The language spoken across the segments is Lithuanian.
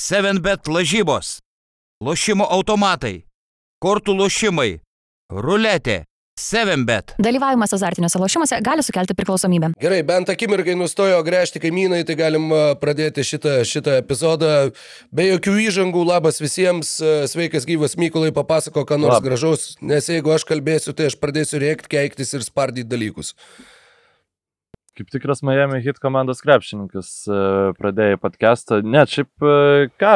7bet lažybos, lošimo automatai, kortų lošimai, ruletė, 7bet. Dalyvavimas azartiniuose lošimuose gali sukelti priklausomybę. Gerai, bent akimirkai nustojo gręžti kaimynai, tai galim a, pradėti šitą, šitą epizodą. Be jokių įžangų, labas visiems, sveikas gyvas Mykolai, papasako, ką nors Labas. gražaus, nes jeigu aš kalbėsiu, tai aš pradėsiu rėkti, keiktis ir spardyti dalykus. Kaip tikras Miami Heat komandos krepšininkas e, pradėjai podcastą. Ne, šiaip e, ką,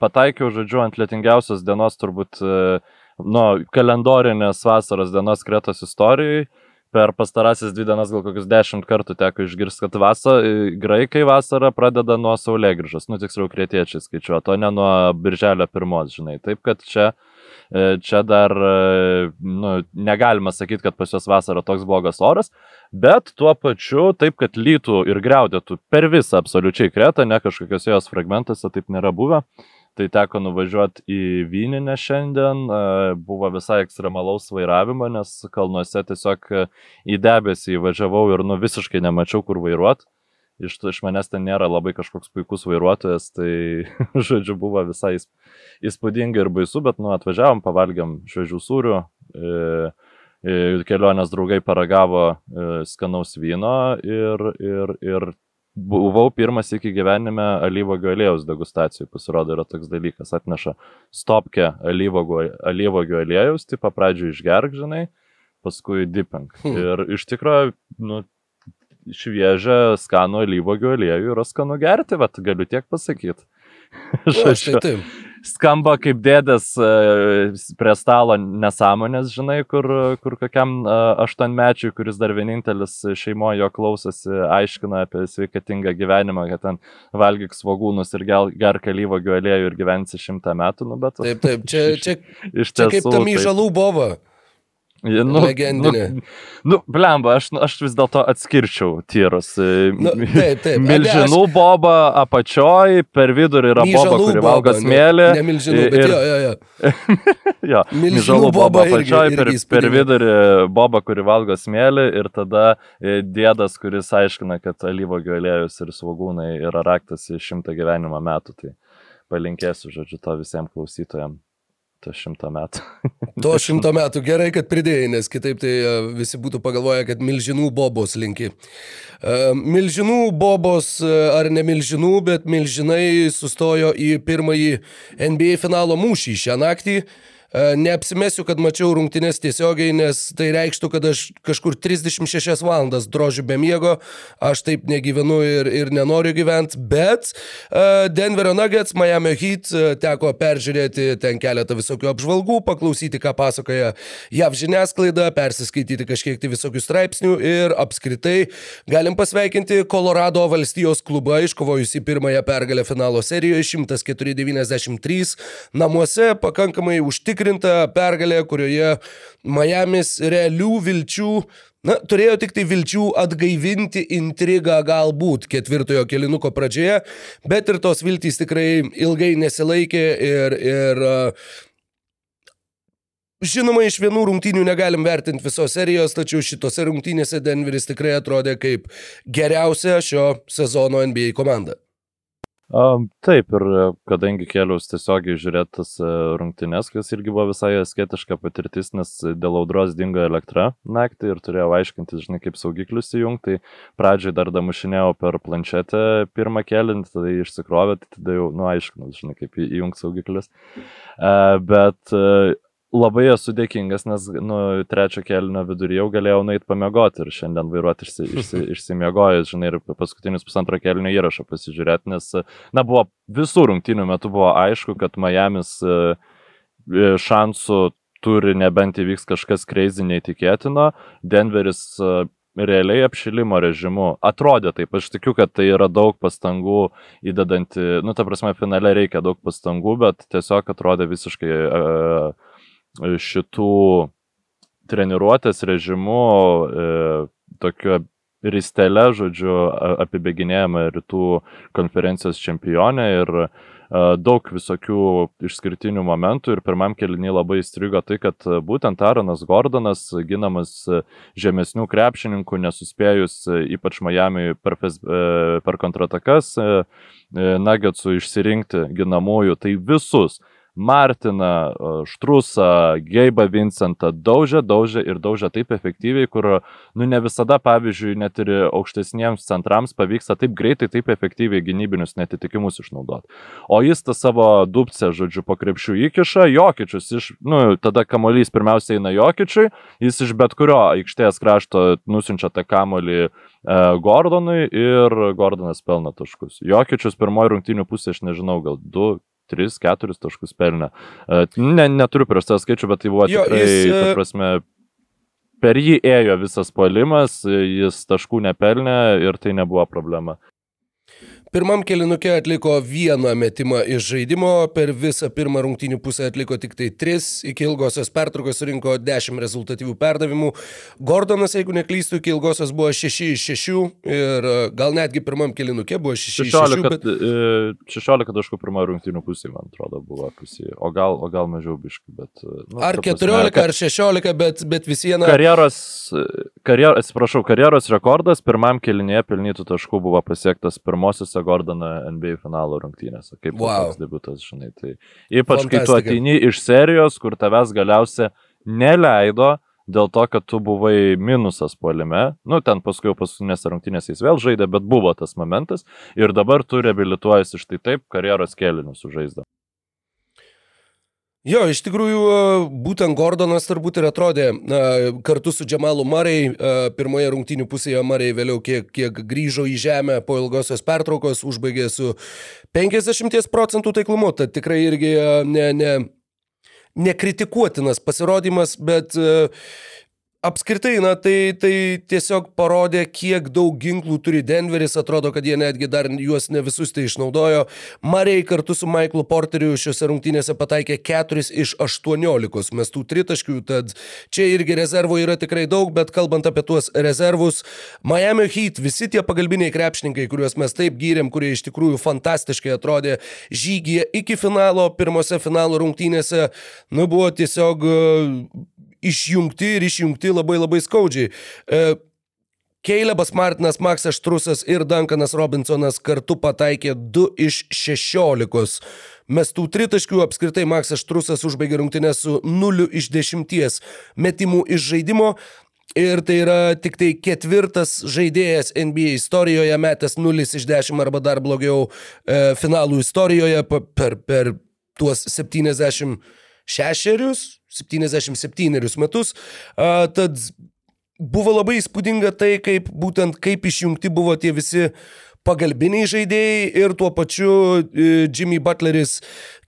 pataikiau žodžiu ant lietingiausios dienos turbūt e, nuo kalendorinės vasaros dienos Kretos istorijai. Per pastarasis dvi dienas gal kokius dešimt kartų teko išgirsti, kad vasa, graikai vasarą pradeda nuo saulėgrįžos, nu tiksliau kretiečiai skaičiuoja, o ne nuo birželio pirmos, žinai. Taip, kad čia e, čia dar e, nu, negalima sakyti, kad pas juos vasara toks blogas oras, bet tuo pačiu taip, kad lytų ir greudėtų per visą absoliučiai kretą, ne kažkokiuose jos fragmentuose taip nėra buvę. Tai teko nuvažiuoti į Vyninę šiandien, e, buvo visai ekstremalaus vairavimo, nes kalnuose tiesiog e, į debesį įvažiavau ir nu visiškai nemačiau, kur vairuoti. Iš, iš manęs ten nėra labai kažkoks puikus vairuotojas, tai žodžiu buvo visai įs- įspūdinga ir baisu, bet nu atvažiavom, pavalgiam šviežių sūrių, e, e, kelionės draugai paragavo e, skanaus vyno ir, ir, ir buvau pirmas iki gyvenime alyvogio aliejaus degustacijų, pasirodo yra toks dalykas, atneša stopkę alyvogio, aliejaus, tipo pradžioje išgerk, žinai, paskui dipink. Hmm. Ir iš tikrųjų, nu, šviežią skanų alyvogio aliejų yra skanu gerti, bet galiu tiek pasakyti. Na, štai taip. skamba kaip dėdės e, prie stalo nesąmonės, žinai, kur, kur kokiam e, aštuonmečiui, kuris dar vienintelis šeimoje jo klausosi, aiškina apie sveikatingą gyvenimą, kad ten valgyk svagūnus ir gerk alyvogių aliejų ir gyvensi šimtą metų, nu, bet Taip, taip, čia, čia, iš čia kaip tam tai- įžalų boba. Nu, legendinė. Nu, nu blemba, aš, aš vis dėlto atskirčiau tyrus. Nu, taip, taip. Milžinų boba apačioj, per vidurį yra boba, Myžalų kuri boba, valgo ne- smėlį. Ne milžinų, bet ir- jo, jo, jo. Jo, Milžinų milžinų boba boba irgi- apačioj, irgi per, per vidurį boba, kuri valgo smėlį ir tada e, dėdas, kuris aiškina, kad alyvogių aliejus ir svagūnai yra raktas į šimtą gyvenimo metų. Tai palinkėsiu, žodžiu, to visiems klausytojams. To šimtą metų. To šimto metų gerai, kad pridėjai, nes kitaip tai e, visi būtų pagalvoję, kad milžinų bobos linki. E, Milžinų bobos e, ar ne milžinų, bet milžinai sustojo į pirmąjį NBA finalo mūšį šią naktį. E, Neapsimesiu, kad mačiau rungtynes tiesiogiai, nes tai reikštų, kad aš kažkur 36 valandas drožiu be miego, aš taip negyvenu ir, ir nenoriu gyventi, bet uh, Denverio Nuggets, Miami Heat uh, teko peržiūrėti ten keletą visokių apžvalgų, paklausyti, ką pasakoja JAV žiniasklaida, persiskaityti kažkiek tai visokių straipsnių ir apskritai galim pasveikinti Kolorado valstijos klubą, iškovojusi pirmąją pergalę finalo serijoje 104-93 namuose, pakankamai užtikrinta pergalė, kurioje Miamis realių vilčių Na, turėjo tik tai vilčių atgaivinti intrigą galbūt ketvirtojo kelinuko pradžioje, bet ir tos viltys tikrai ilgai nesilaikė ir, ir a, Žinoma, iš vienų rungtynių negalim vertinti visos serijos, tačiau šitose rungtynėse Denveris tikrai atrodė kaip geriausia šio sezono NBA komanda. Taip, ir e, kadangi keliaus tiesiogiai žiūrėtas rungtynes, kas irgi buvo visai asketiška patirtis, nes dėl audros dingo elektra naktį ir turėjau aiškinti, žinai, kaip saugiklius įjungti. Tai pradžiai dar damušinėjau per planšetę pirmą keliant, tada išsikrovė, tai tada jau, nu, aiškinau, žinai, kaip įjungti saugiklius. Uh, bet labai esu dėkingas, nes nu, trečio kelio viduryje jau galėjau nueiti pamiegoti ir šiandien vairuoti išsi, išsi, išsimiegojęs, žinai, ir paskutinius pusantro kelio įrašą pasižiūrėti, nes, na, buvo visų rungtynių metu buvo aišku, kad Miami's e, e, šansų turi nebent įvyks kažkas crazy neįtikėtino, Denveris e, realiai apšilimo režimu atrodė taip, aš tikiu, kad tai yra daug pastangų įdedanti, nu, ta prasme, finale reikia daug pastangų, bet tiesiog atrodė visiškai uh, šitų treniruotės režimu, e, tokiu ristelė, žodžiu, apibėginėjama rytų konferencijos čempionė ir e, daug visokių išskirtinių momentų ir pirmam kelinį labai įstrigo tai, kad e, būtent Aaronas Gordonas, ginamas e, žemesnių krepšininkų, nesuspėjus ypač Miami per, per kontratakas, Nuggetsų išsirinkti ginamųjų, tai visus Martiną, Štrusą, Geibą Vincentą daužė, daužė ir daužė taip efektyviai, kur, nu, ne visada, pavyzdžiui, net ir aukštesniems centrams pavyksta taip greitai, taip efektyviai gynybinius netitikimus išnaudoti. O jis tą savo dupcę, žodžiu, po krepšių įkiša, jokičius iš, nu, tada kamolys pirmiausia eina jokičiui, jis iš bet kurio aikštės krašto nusinčia tą kamolį e, Gordonui ir Gordonas pelna taškus. Jokičius pirmoji rungtinių pusė, aš nežinau, gal 2, 3-4 taškus pelnė. E, ne, neturiu prieš tą skaičių, bet tai buvo jo, tikrai, jis, ta e, prasme, per jį ėjo visas polimas, jis taškų nepelnė ir tai nebuvo problema. Pirmam kelinukė atliko vieną metimą iš žaidimo, per visą pirmą rungtynių pusę atliko tik tai tris, iki ilgosios pertraukos surinko 10 rezultatyvių perdavimų. Gordonas, jeigu neklystu, iki ilgosios buvo 6 iš 6 ir e, gal netgi pirmam kelinukė buvo 6 iš 6. 16, bet... 16 taškų pirmą rungtynių pusė, man atrodo, buvo pusė, o gal, o gal mažiau biškai, bet... E, nu, ar 14, prasme, ar 16, bet, bet vis viena... Karjeros, karjer, atsiprašau, karjeros rekordas pirmam kelinėje pelnytų taškų buvo pasiektas pirmosiose Gordoną NBA finalo rungtynėse. Kaip wow. toks debutas, žinai. Tai ypač Fantastika. kai tu ateini iš serijos, kur tavęs galiausia neleido dėl to, kad tu buvai minusas puolime. Nu, ten paskui jau paskutinėse rungtynėse jis vėl žaidė, bet buvo tas momentas. Ir dabar tu reabilituojasi štai taip, karjeros kelinius sužaisdama. Jo, iš tikrųjų, būtent Gordonas turbūt ir atrodė kartu su Džemalu Marai. Pirmoje rungtynių pusėje Marai vėliau kiek, kiek grįžo į žemę po ilgosios pertraukos, užbaigė su 50 procentų taiklumu. Tad tikrai irgi ne, ne, nekritikuotinas pasirodymas, bet uh, apskritai, na, tai, tai tiesiog parodė, kiek daug ginklų turi Denveris, atrodo, kad jie netgi dar juos ne visus tai išnaudojo. Marei kartu su Michaelu Porteriu šiuose rungtynėse pataikė 4 iš 18 mestų tritaškių, tad čia irgi rezervų yra tikrai daug, bet kalbant apie tuos rezervus, Miami Heat, visi tie pagalbiniai krepšininkai, kuriuos mes taip gyrėm, kurie iš tikrųjų fantastiškai atrodė žygyje iki finalo, pirmose finalo rungtynėse, nu buvo tiesiog išjungti ir išjungti labai labai skaudžiai. E, Keilebas Martinas, Maksas Štrusas ir Duncanas Robinsonas kartu pataikė 2 iš 16. Mestų tritaškių apskritai Maksas Štrusas užbaigė rungtynę su 0 iš 10 metimų iš žaidimo. Ir tai yra tik tai ketvirtas žaidėjas NBA istorijoje, metęs 0 iš 10 arba dar blogiau e, finalų istorijoje per, per tuos 70 šešerius, 77 metus. A, tad buvo labai įspūdinga tai, kaip būtent kaip išjungti buvo tie visi pagalbiniai žaidėjai ir tuo pačiu e, Jimmy Butleris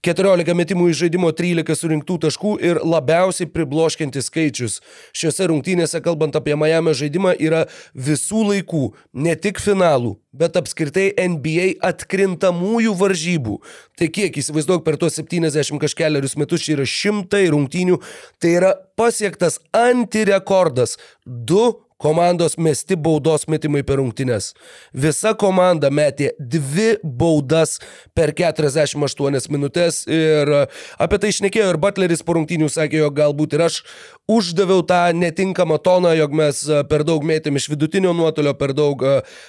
14 metimų iš žaidimo 13 surinktų taškų ir labiausiai pribloškiantis skaičius šiuose rungtynėse, kalbant apie Miami žaidimą, yra visų laikų, ne tik finalų, bet apskritai NBA atkrintamųjų varžybų. Tai kiek įsivaizduok per tuos 70 kažkeliarius metus, čia yra šimtai rungtynių, tai yra pasiektas antirekordas. Du komandos mesti baudos metimai per rungtynes. Visa komanda metė dvi baudas per 48 minutės ir apie tai išnekėjo ir Butleris po rungtynių sakė, jog galbūt ir aš uždaviau tą netinkamą toną, jog mes per daug mėtėm iš vidutinio nuotolio, per daug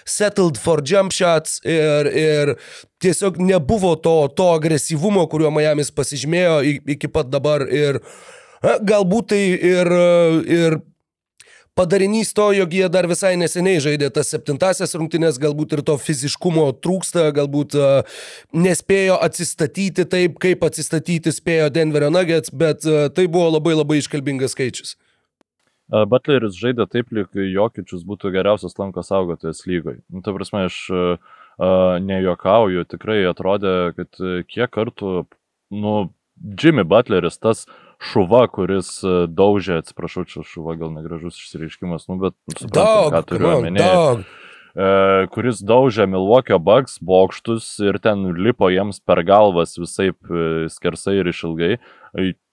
settled for jump shots ir, ir tiesiog nebuvo to, to agresyvumo, kuriuo Miami's pasižymėjo iki pat dabar ir galbūt tai ir, ir padarinys to, jog jie dar visai neseniai žaidė tas septintasias rungtynės, galbūt ir to fiziškumo trūksta, galbūt uh, nespėjo atsistatyti taip, kaip atsistatyti spėjo Denverio Nuggets, bet uh, tai buvo labai labai iškalbingas skaičius. Butleris žaidė taip, lyg Jokičius būtų geriausias lanko saugotojas lygoje. Nu, ta prasme, aš uh, nejokauju, tikrai atrodė, kad kiek kartų, nu, Jimmy Butleris, tas uh, šuva, kuris e, daužė, atsiprašau, čia šuva gal negražus išsireiškimas, nu, bet suprantu, ką turiu omenyje. E, kuris daužė Milwaukee Bucks bokštus ir ten lipo jiems per galvas visai e, skersai ir išilgai.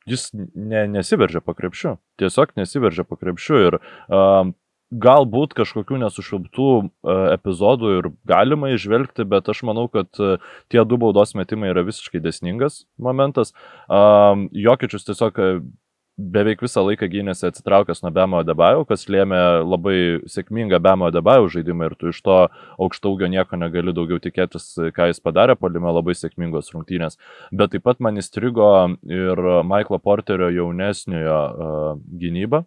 Jis ne, nesiveržė po krepšiu. Tiesiog nesiveržė po krepšiu. Ir um, galbūt kažkokių nesušilptų e, epizodų ir galima išvelgti, bet aš manau, kad e, tie du baudos metimai yra visiškai desningas momentas. Jokičius tiesiog e, beveik visą laiką gynėsi atsitraukęs nuo Bemo Debajų, kas lėmė labai sėkmingą Bemo Debajų žaidimą ir tu iš to aukštaugio nieko negali daugiau tikėtis, ką jis padarė, polime labai sėkmingos rungtynės. Bet taip pat man įstrigo ir Michaelo Porterio jaunesniojo uh, gynyba.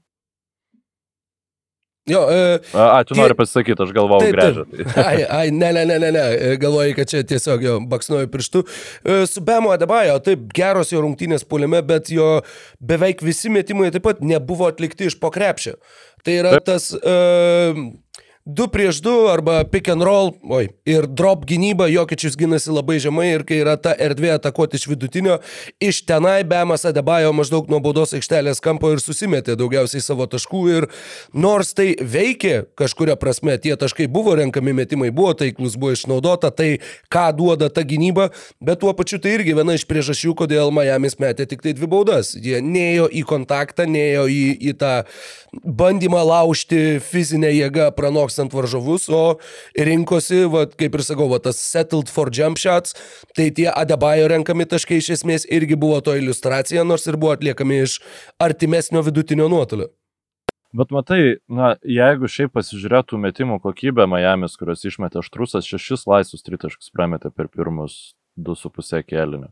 Jo, e, A, tu Tie- nori pasakyti, aš grežą. taip. Ai, ai, ne, ne, ne, ne, ne. Galvoju, kad čia tiesiog jo baksnuoju pirštu. E, Su Bemo Adebajo, taip, geros jo rungtynės puolime, bet jo beveik visi metimai taip pat nebuvo atlikti iš pokrepšio. Tai yra Taip. tas uh, 2 prieš 2 arba pick and roll, oi, ir drop gynyba, Jokičius ginasi labai žemai ir kai yra ta erdvė atakuoti iš vidutinio, iš tenai Bemas Adebajo maždaug nuo baudos aikštelės kampo ir susimetė daugiausiai savo taškų ir nors tai veikė kažkuria prasme, tie taškai buvo renkami metimai, buvo taiklus, buvo išnaudota, tai ką duoda ta gynyba, bet tuo pačiu tai irgi viena iš priežasčių, kodėl Miami's metė tik tai dvi baudas. Jie neėjo į kontaktą, neėjo į, į tą bandymą laužti fizinę jėgą pranokstant varžovus, o rinkosi, va, kaip ir sakau, va, tas settled for jump shots, tai tie Adebayo renkami taškai iš esmės irgi buvo to iliustracija, nors ir buvo atliekami iš artimesnio vidutinio nuotolio. Bet matai, na, jeigu šiaip pasižiūrėtų metimų kokybę Miami's, kurios išmetė Štrusas, šešis laisvus tritaškus prametė per pirmus 2,5 kėlinio.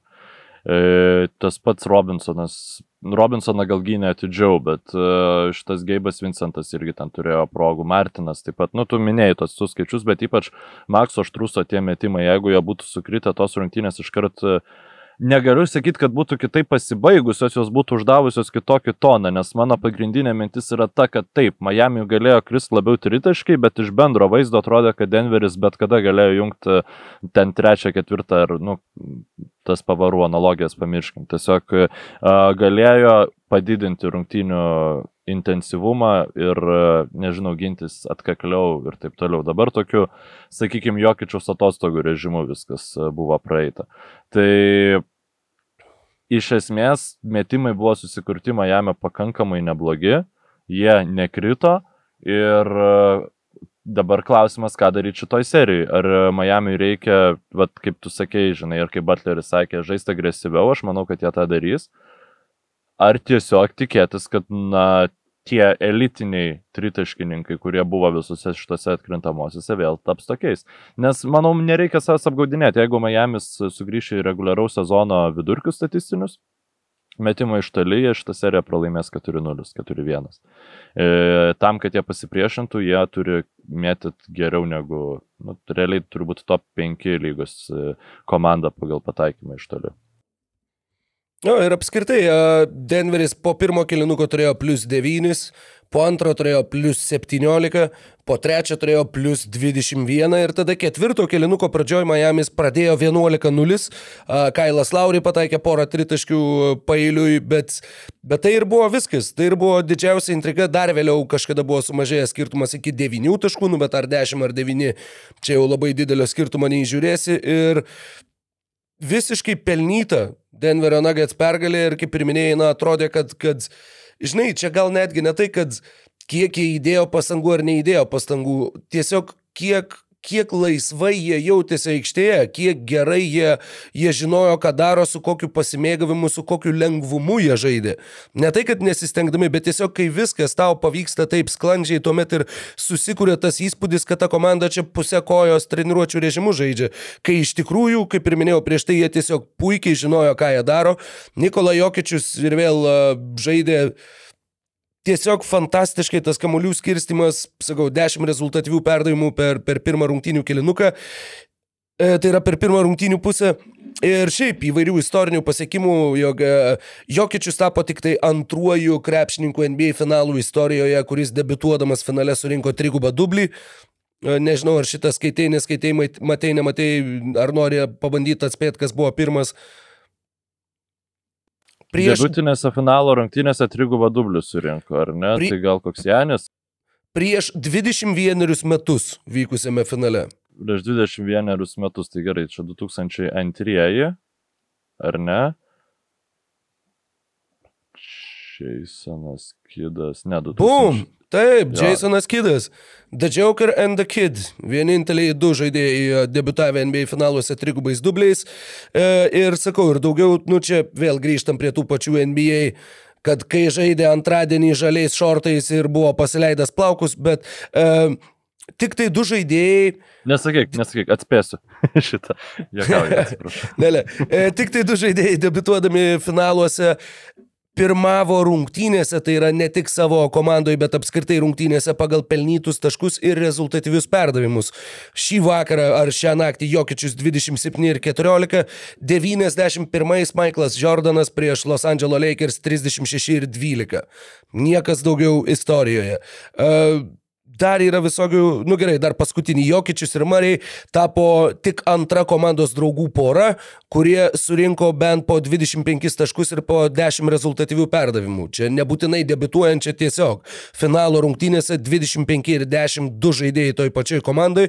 E, tas pats Robinsonas, Robinsoną gal gynė atidžiau, bet e, šitas Geibas Vincentas irgi ten turėjo progų, Martinas taip pat, nu, tu minėjai tos tų skaičius, bet ypač Makso Štruso tie metimai, jeigu jie būtų sukritę tos rungtynės iškart e, negaliu sakyti, kad būtų kitaip pasibaigusios, jos būtų uždavusios kitokį toną, nes mano pagrindinė mintis yra ta, kad taip, Miami galėjo kristi labiau tritaškai, bet iš bendro vaizdo atrodė, kad Denveris bet kada galėjo jungti ten trečią, ketvirtą ar, nu, tas pavarų analogijas pamirškim. Tiesiog uh, galėjo padidinti rungtynių intensyvumą ir, uh, nežinau, gintis atkakliau ir taip toliau. Dabar tokiu, sakykime, jokičiaus atostogų režimu viskas uh, buvo praeita. Tai iš esmės metimai buvo susikurti Miami pakankamai neblogi, jie nekrito ir e, dabar klausimas, ką daryti šitoj serijai. Ar Miami reikia, vat, kaip tu sakei, žinai, ir kaip Butleris sakė, žaisti agresyviau, aš manau, kad jie tą darys. Ar tiesiog tikėtis, kad, na, tie elitiniai tritaškininkai, kurie buvo visose šitose atkrintamosiose, vėl taps tokiais. Nes, manau, nereikia savęs apgaudinėti, jeigu Miami's sugrįš į reguliaraus sezono vidurkius statistinius, metimą iš toli, jie šitą seriją pralaimės 4-0, 4-1. E, tam, kad jie pasipriešintų, jie turi mėtyti geriau negu, nu, realiai turbūt top 5 lygos e, komanda pagal pataikymą iš toli. Na ir apskritai, e, Denveris po pirmo kilinuko turėjo plus 9, po antro turėjo plus 17, po trečio turėjo plus 21 ir tada ketvirto kilinuko pradžioj Miami's pradėjo 11-0, Kailas Lauri pataikė porą tritaškių pailiui, bet, bet tai ir buvo viskas, tai ir buvo didžiausia intriga, dar vėliau kažkada buvo sumažėjęs skirtumas iki 9 taškų, nu bet ar 10 ar 9, čia jau labai didelio skirtumo neįžiūrėsi. Ir visiškai pelnyta Denverio Nuggets pergalė ir kaip ir minėjai, na, atrodė, kad, kad, žinai, čia gal netgi ne tai, kad kiek jie įdėjo pastangų ar neįdėjo pastangų, tiesiog kiek kiek laisvai jie jautėsi aikštėje, kiek gerai jie, jie žinojo, ką daro, su kokiu pasimėgavimu, su kokiu lengvumu jie žaidė. Ne tai, kad nesistengdami, bet tiesiog, kai viskas tau pavyksta taip sklandžiai, tuomet ir susikūrė tas įspūdis, kad ta komanda čia pusę kojos treniruočio režimu žaidžia. Kai iš tikrųjų, kaip ir minėjau prieš tai, jie tiesiog puikiai žinojo, ką jie daro. Nikola Jokičius ir vėl žaidė tiesiog fantastiškai tas kamuolių skirstimas, sakau, 10 rezultatyvių perdavimų per, per pirmą rungtynių kilinuką. E, tai yra per pirmą rungtynių pusę. Ir šiaip įvairių istorinių pasiekimų, jog e, Jokičius tapo tik tai antruoju krepšininku NBA finalų istorijoje, kuris debituodamas finale surinko trigubą dublį. E, Nežinau, ar šitą skaitai, neskaitai, matei, nematei, ar nori pabandyti atspėti, kas buvo pirmas. Prieš... Debutinėse finalo rungtynėse trigubą dublių surinko, ar ne? Pri- Tai gal koks Janis? Prieš 21 metus vykusiame finale. Prieš 21 metus, tai gerai, čia 2002, ar ne? Jasonas Kidas, ne 2000. Bum! Taip, Jo. Jasonas Kidas. The Joker and the Kid. Vieninteliai du žaidėjai e, debutavę NBA finaluose trigubais dubliais. E, ir sakau, ir daugiau, nu čia vėl grįžtam prie tų pačių NBA kad kai žaidė antradienį žaliais šortais ir buvo pasileidęs plaukus, bet e, tik tai du žaidėjai, Nesakyk, nesakyk, atspėsiu šitą. Jokauju, atsiprašau. ne, ne, e, tik tai du žaidėjai debituodami finaluose pirmavo rungtynėse, tai yra ne tik savo komandoje, bet apskritai rungtynėse pagal pelnytus taškus ir rezultatyvius perdavimus. Šį vakarą ar šią naktį Jokičius 27 ir 14, 91 Michaelas Jordanas prieš Los Angeles Lakers 36 ir 12. Niekas daugiau istorijoje. Uh, Dar yra visokių, nu gerai, dar paskutinį Jokičius ir Mariai tapo tik antra komandos draugų pora, kurie surinko bent po 25 taškus ir po 10 rezultatyvių perdavimų. Čia nebūtinai debituojančia tiesiog. Finalo rungtynėse 25 ir 10 du žaidėjai toj pačioj komandai.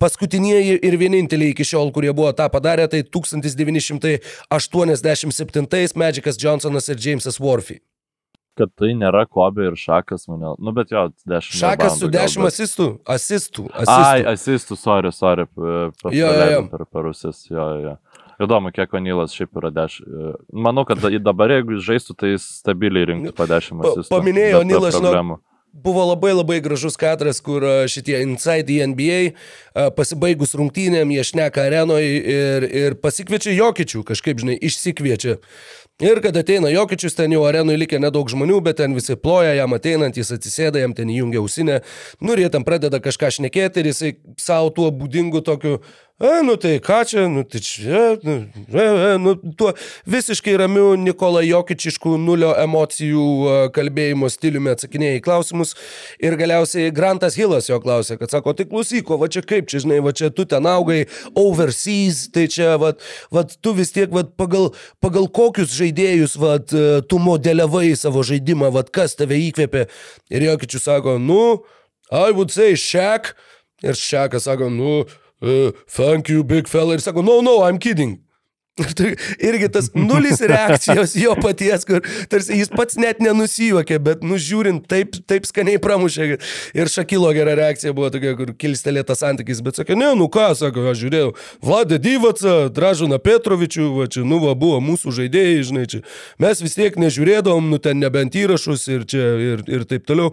Paskutinieji ir vieninteliai iki šiol, kurie buvo tą padarę, tai 1987 Magicas Johnsonas ir Jamesas Worthy. Kad tai nėra Kobe ir Šakas mane. Nu, bet jo, 10. Šakas su reboundų 10 gal, bet- asistų. Asistų. Ai, asistų. asistų, sorry, sorry. p- p- Jo, jo, jo. Per, per rusis, jo, jo. Įdomu, kiek Onylas šiaip yra 10. Manau, kad da- dabar jeigu jis žaistų, tai jis stabiliai rinktų po 10 Pa- asistų. paminėjo Onylas, problemų. Buvo labai labai gražus kadras, kur a, šitie Inside the NBA a, pasibaigus rungtynėm jie šneka arenoje ir, ir pasikviečia Jokičių, kažkaip, žinai, išsikviečia. Ir kad ateina Jokičius, ten jau arenoje likę nedaug žmonių, bet ten visi ploja, jam ateinant, jis atsisėda, jam ten įjungia ausinę, nu ir jie ten pradeda kažką šnekėti ir jisai savo tuo būdingu tokiu, e, nu tai ką čia, nu tai čia, nu, e, e, nu tuo visiškai ramiu Nikola Jokičišku nulio emocijų a, kalbėjimo stiliumi atsakinėja į klausimus ir galiausiai Grantas Hillas jo klausė, kad sako, tai klausyk, o va čia kaip, čia žinai, va čia tu ten augai overseas, tai čia, va, va tu vis tiek, va pagal, pagal kokius žaidėjus, va, tu modeliavai savo žaidimą, va kas tave įkvėpė. Ir Jokičius sako, nu, I would say Shaq. Ir Shaqas sako, nu, uh, thank you, big fella. Ir sako, no, no, I'm kidding. Tai irgi tas nulis reakcijos jo paties, kur tarsi jis pats net nenusijuokė, bet nužiūrint taip, taip skaniai pramušė. Ir Šakilo gera reakcija buvo tokia, kur kilstelėtas santykis, bet sakė, ne, nu ką, sako, aš žiūrėjau, Vladą Dyvacą, Dražuną Petrovičių, va čia, nu, va, buvo mūsų žaidėjai, žinai, čia. Mes vis tiek nežiūrėdavom, nu, ten nebent įrašus ir čia, ir, ir taip toliau.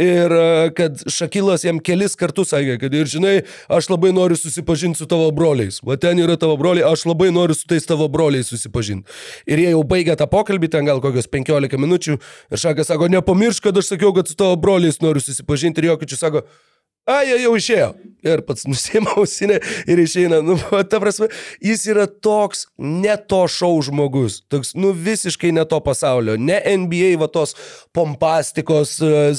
Ir a, kad Šakilas jam kelis kartus sakė, kad ir žinai, aš labai noriu susipažinti su tavo broliais. Va ten yra tavo broliai, aš labai noriu su tais tavo broliais susipažinti. Ir jie jau baigė tą pokalbį, ten gal kokios 15 minučių. Ir Šakas sako, nepamiršk, kad aš sakiau, kad su tavo broliais noriu susipažinti. Ir Jokičius sako, A, jie jau išėjo. Ir pats nusėmė ausinę ir išeina. Nu, ta prasme, jis yra toks ne to šau žmogus. Toks, nu, visiškai ne to pasaulio. Ne NBA, va tos pompastikos, e,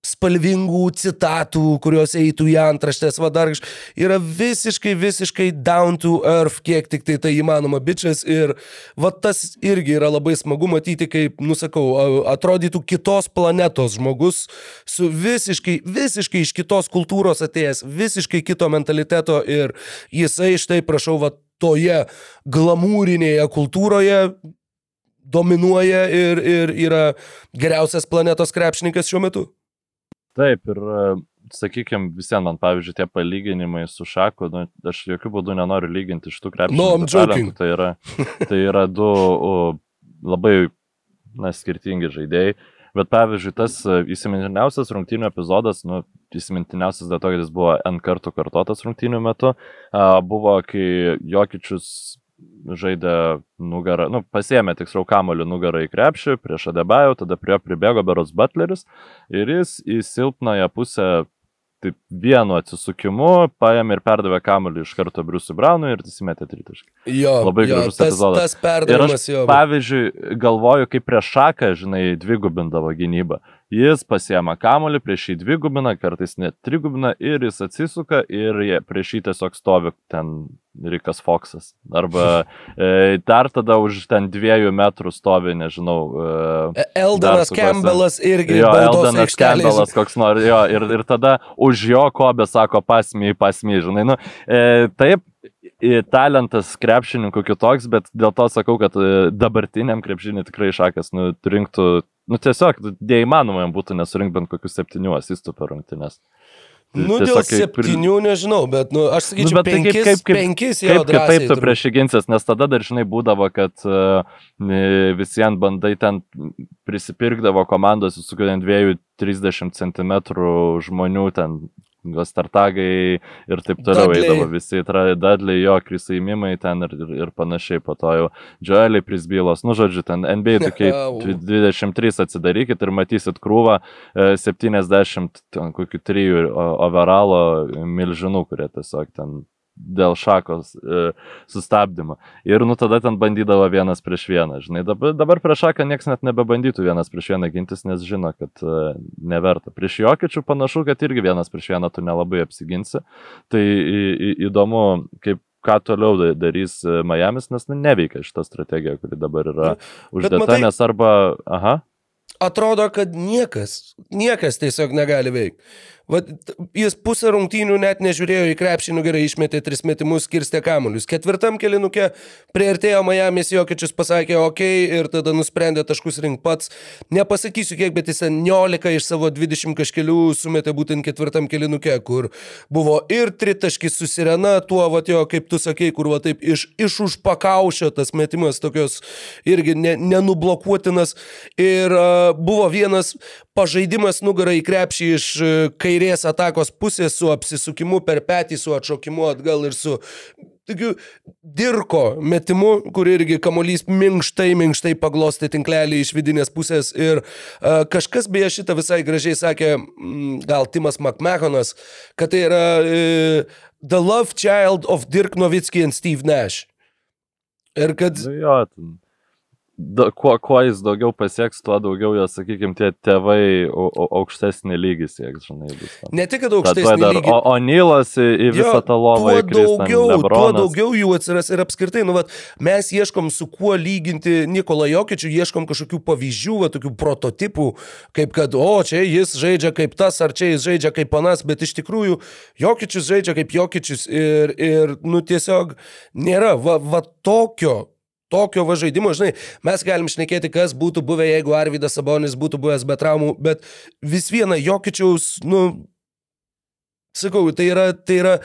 spalvingų citatų, kurios eitų į antraštės, va dar kaž- yra visiškai, visiškai down to earth, kiek tik tai tai įmanoma bičias ir va tas irgi yra labai smagu matyti, kaip, nusakau, atrodytų kitos planetos žmogus su visiškai, visiškai iš kitos kultūros atėjęs, visiškai kito mentaliteto ir jisai štai, prašau, va toje glamūrinėje kultūroje dominuoja ir, ir yra geriausias planetos krepšininkas šiuo metu. Taip, ir sakykime, visiems man, pavyzdžiui, tie palyginimai su Šaku, nu, aš jokių būdų nenoriu lyginti šitų krepšininkų. No, talentų, Tai yra, tai yra du o, labai na, skirtingi žaidėjai. Bet pavyzdžiui, tas e, įsimintiniausias rungtynių epizodas, nu, įsimintiniausias dėl to, kad jis buvo N kartų kartotas rungtynių metu, a, buvo, kai Jokičius žaidė nugarą, nu, pasėmė tiksliau kamoliu nugarą į krepšį prieš Adebajų, tada prie jo pribėgo Beros Butleris ir jis į silpnąją pusę taip vienu atsisukimu paėmė ir perdavė kamoliu iš karto Briusui Braunui ir įsimetė tritaškį. Jo, Labai jo, gražus tas, epizodas. tas perdavimas jo. pavyzdžiui, galvoju, kaip prieš šaką, žinai, dvigubindavo gynybą. Jis pasiema kamolį, prieš jį dvigubina, kartais net trigubina ir jis atsisuka ir jie, prieš jį tiesiog stovi ten Rikas Foksas. Arba e, dar tada už ten dviejų metrų stovi, nežinau. E, Eldanas dar su Campbellas irgi Jo, Eldanas. Campbellas koks nori, jo, ir, ir tada už jo kobė sako pasmy, pasmy, žinai, nu, e, taip, talentas krepšininkų kitoks, bet dėl to sakau, kad e, dabartiniam krepšiniui tikrai šakas nu, rinktų, nu tiesiog neįmanoma jam būtų nesurinkti bent kokius septynių asistų per rungtynes. Nu, dėl Tiesiog kaip ir- septynių nežinau, bet, nu, aš sakyčiau, Nu, bet tai kaip- penkis, kaip- kaip- penkis jo Kaip kitaip tu prieš įginsies, nes tada dažnai būdavo, kad uh, visiems bandai ten prisipirkdavo komandos su kokiam 2-30 cm žmonių ten. Gostartagai ir taip toliau Dudley. eidavo visi, dadliai jo, krisaimimai ten ir, ir, ir panašiai, po to jau Joeliai prisbylos, nu žodžiu, ten NBA tokiai Au. 23 atsidarykit ir matysit krūvą e, 70 ten kokių trijų overalo milžinų, kurie tiesiog ten dėl šakos e, sustabdymo. Ir nu tada ten bandydavo vienas prieš vieną. Žinai, dabar, dabar prieš šaką niekas net nebebandytų vienas prieš vieną gintis, nes žino, kad e, neverta. Prieš jokičių panašu, kad irgi vienas prieš vieną tu nelabai apsiginsi. Tai į, į, įdomu, kaip ką toliau da- darys e, Miamis, nes nu, neveikia šita strategija, kuri dabar yra uždėta, matai- nes arba, aha, Atrodo, kad niekas, niekas tiesiog negali veikti. Vat, t- jis pusę rungtynių net nežiūrėjo į krepšinį, gerai išmetė tris metimus, skirstė kamuolius. Ketvirtam kelinukė prieartėjo Miami's Jokičius, pasakė ok ir tada nusprendė taškus rink pats. Nepasakysiu kiek, bet jis 19 iš savo 20 kažkelių sumetė būtent ketvirtam kelinukė, kur buvo ir tritaškis su sirena, tuo, va, jo, kaip tu sakei, kur va taip iš, iš užpakaušio tas metimas tokios irgi ne, nenublokuotinas. Ir uh, buvo vienas pažaidimas nugarą į krepšį iš uh, kairės atakos pusės su apsisukimu per petį, su atšokimu atgal ir su tokiu dirko metimu, kur irgi kamuolys minkštai, minkštai paglosti tinklelį iš vidinės pusės. Ir uh, kažkas beje šitą visai gražiai sakė, mm, gal Timas McMahonas, kad tai yra uh, The Love Child of Dirk Nowitzki and Steve Nash. Ir kad nu jo, ten. Da, kuo, kuo jis daugiau pasieks, tuo daugiau jo, sakykime, tie tėvai au- au- aukštesnį lygį sieks, žinai, bus. ten. ne tik, kad aukštesnį dar lygį. O, o Nylas į, į visą Jo, tą lovą tuo įkris, daugiau, tuo Lebronas. daugiau jų atsiras ir apskritai, nu, vat, mes ieškom su kuo lyginti Nikolą Jokičių, ieškom kažkokių pavyzdžių, va, tokių prototipų, kaip kad, o, čia jis žaidžia kaip tas, ar čia jis žaidžia kaip panas, bet iš tikrųjų Jokičius žaidžia kaip Jokičius ir, ir nu, tiesiog nėra, va, va tokio. Tokio va žaidimo, žinai, mes galim šnekėti, kas būtų buvę, jeigu Arvidas Sabonis būtų buvęs be traumų, bet vis viena Jokičiaus, nu, sakau, tai yra, tai yra,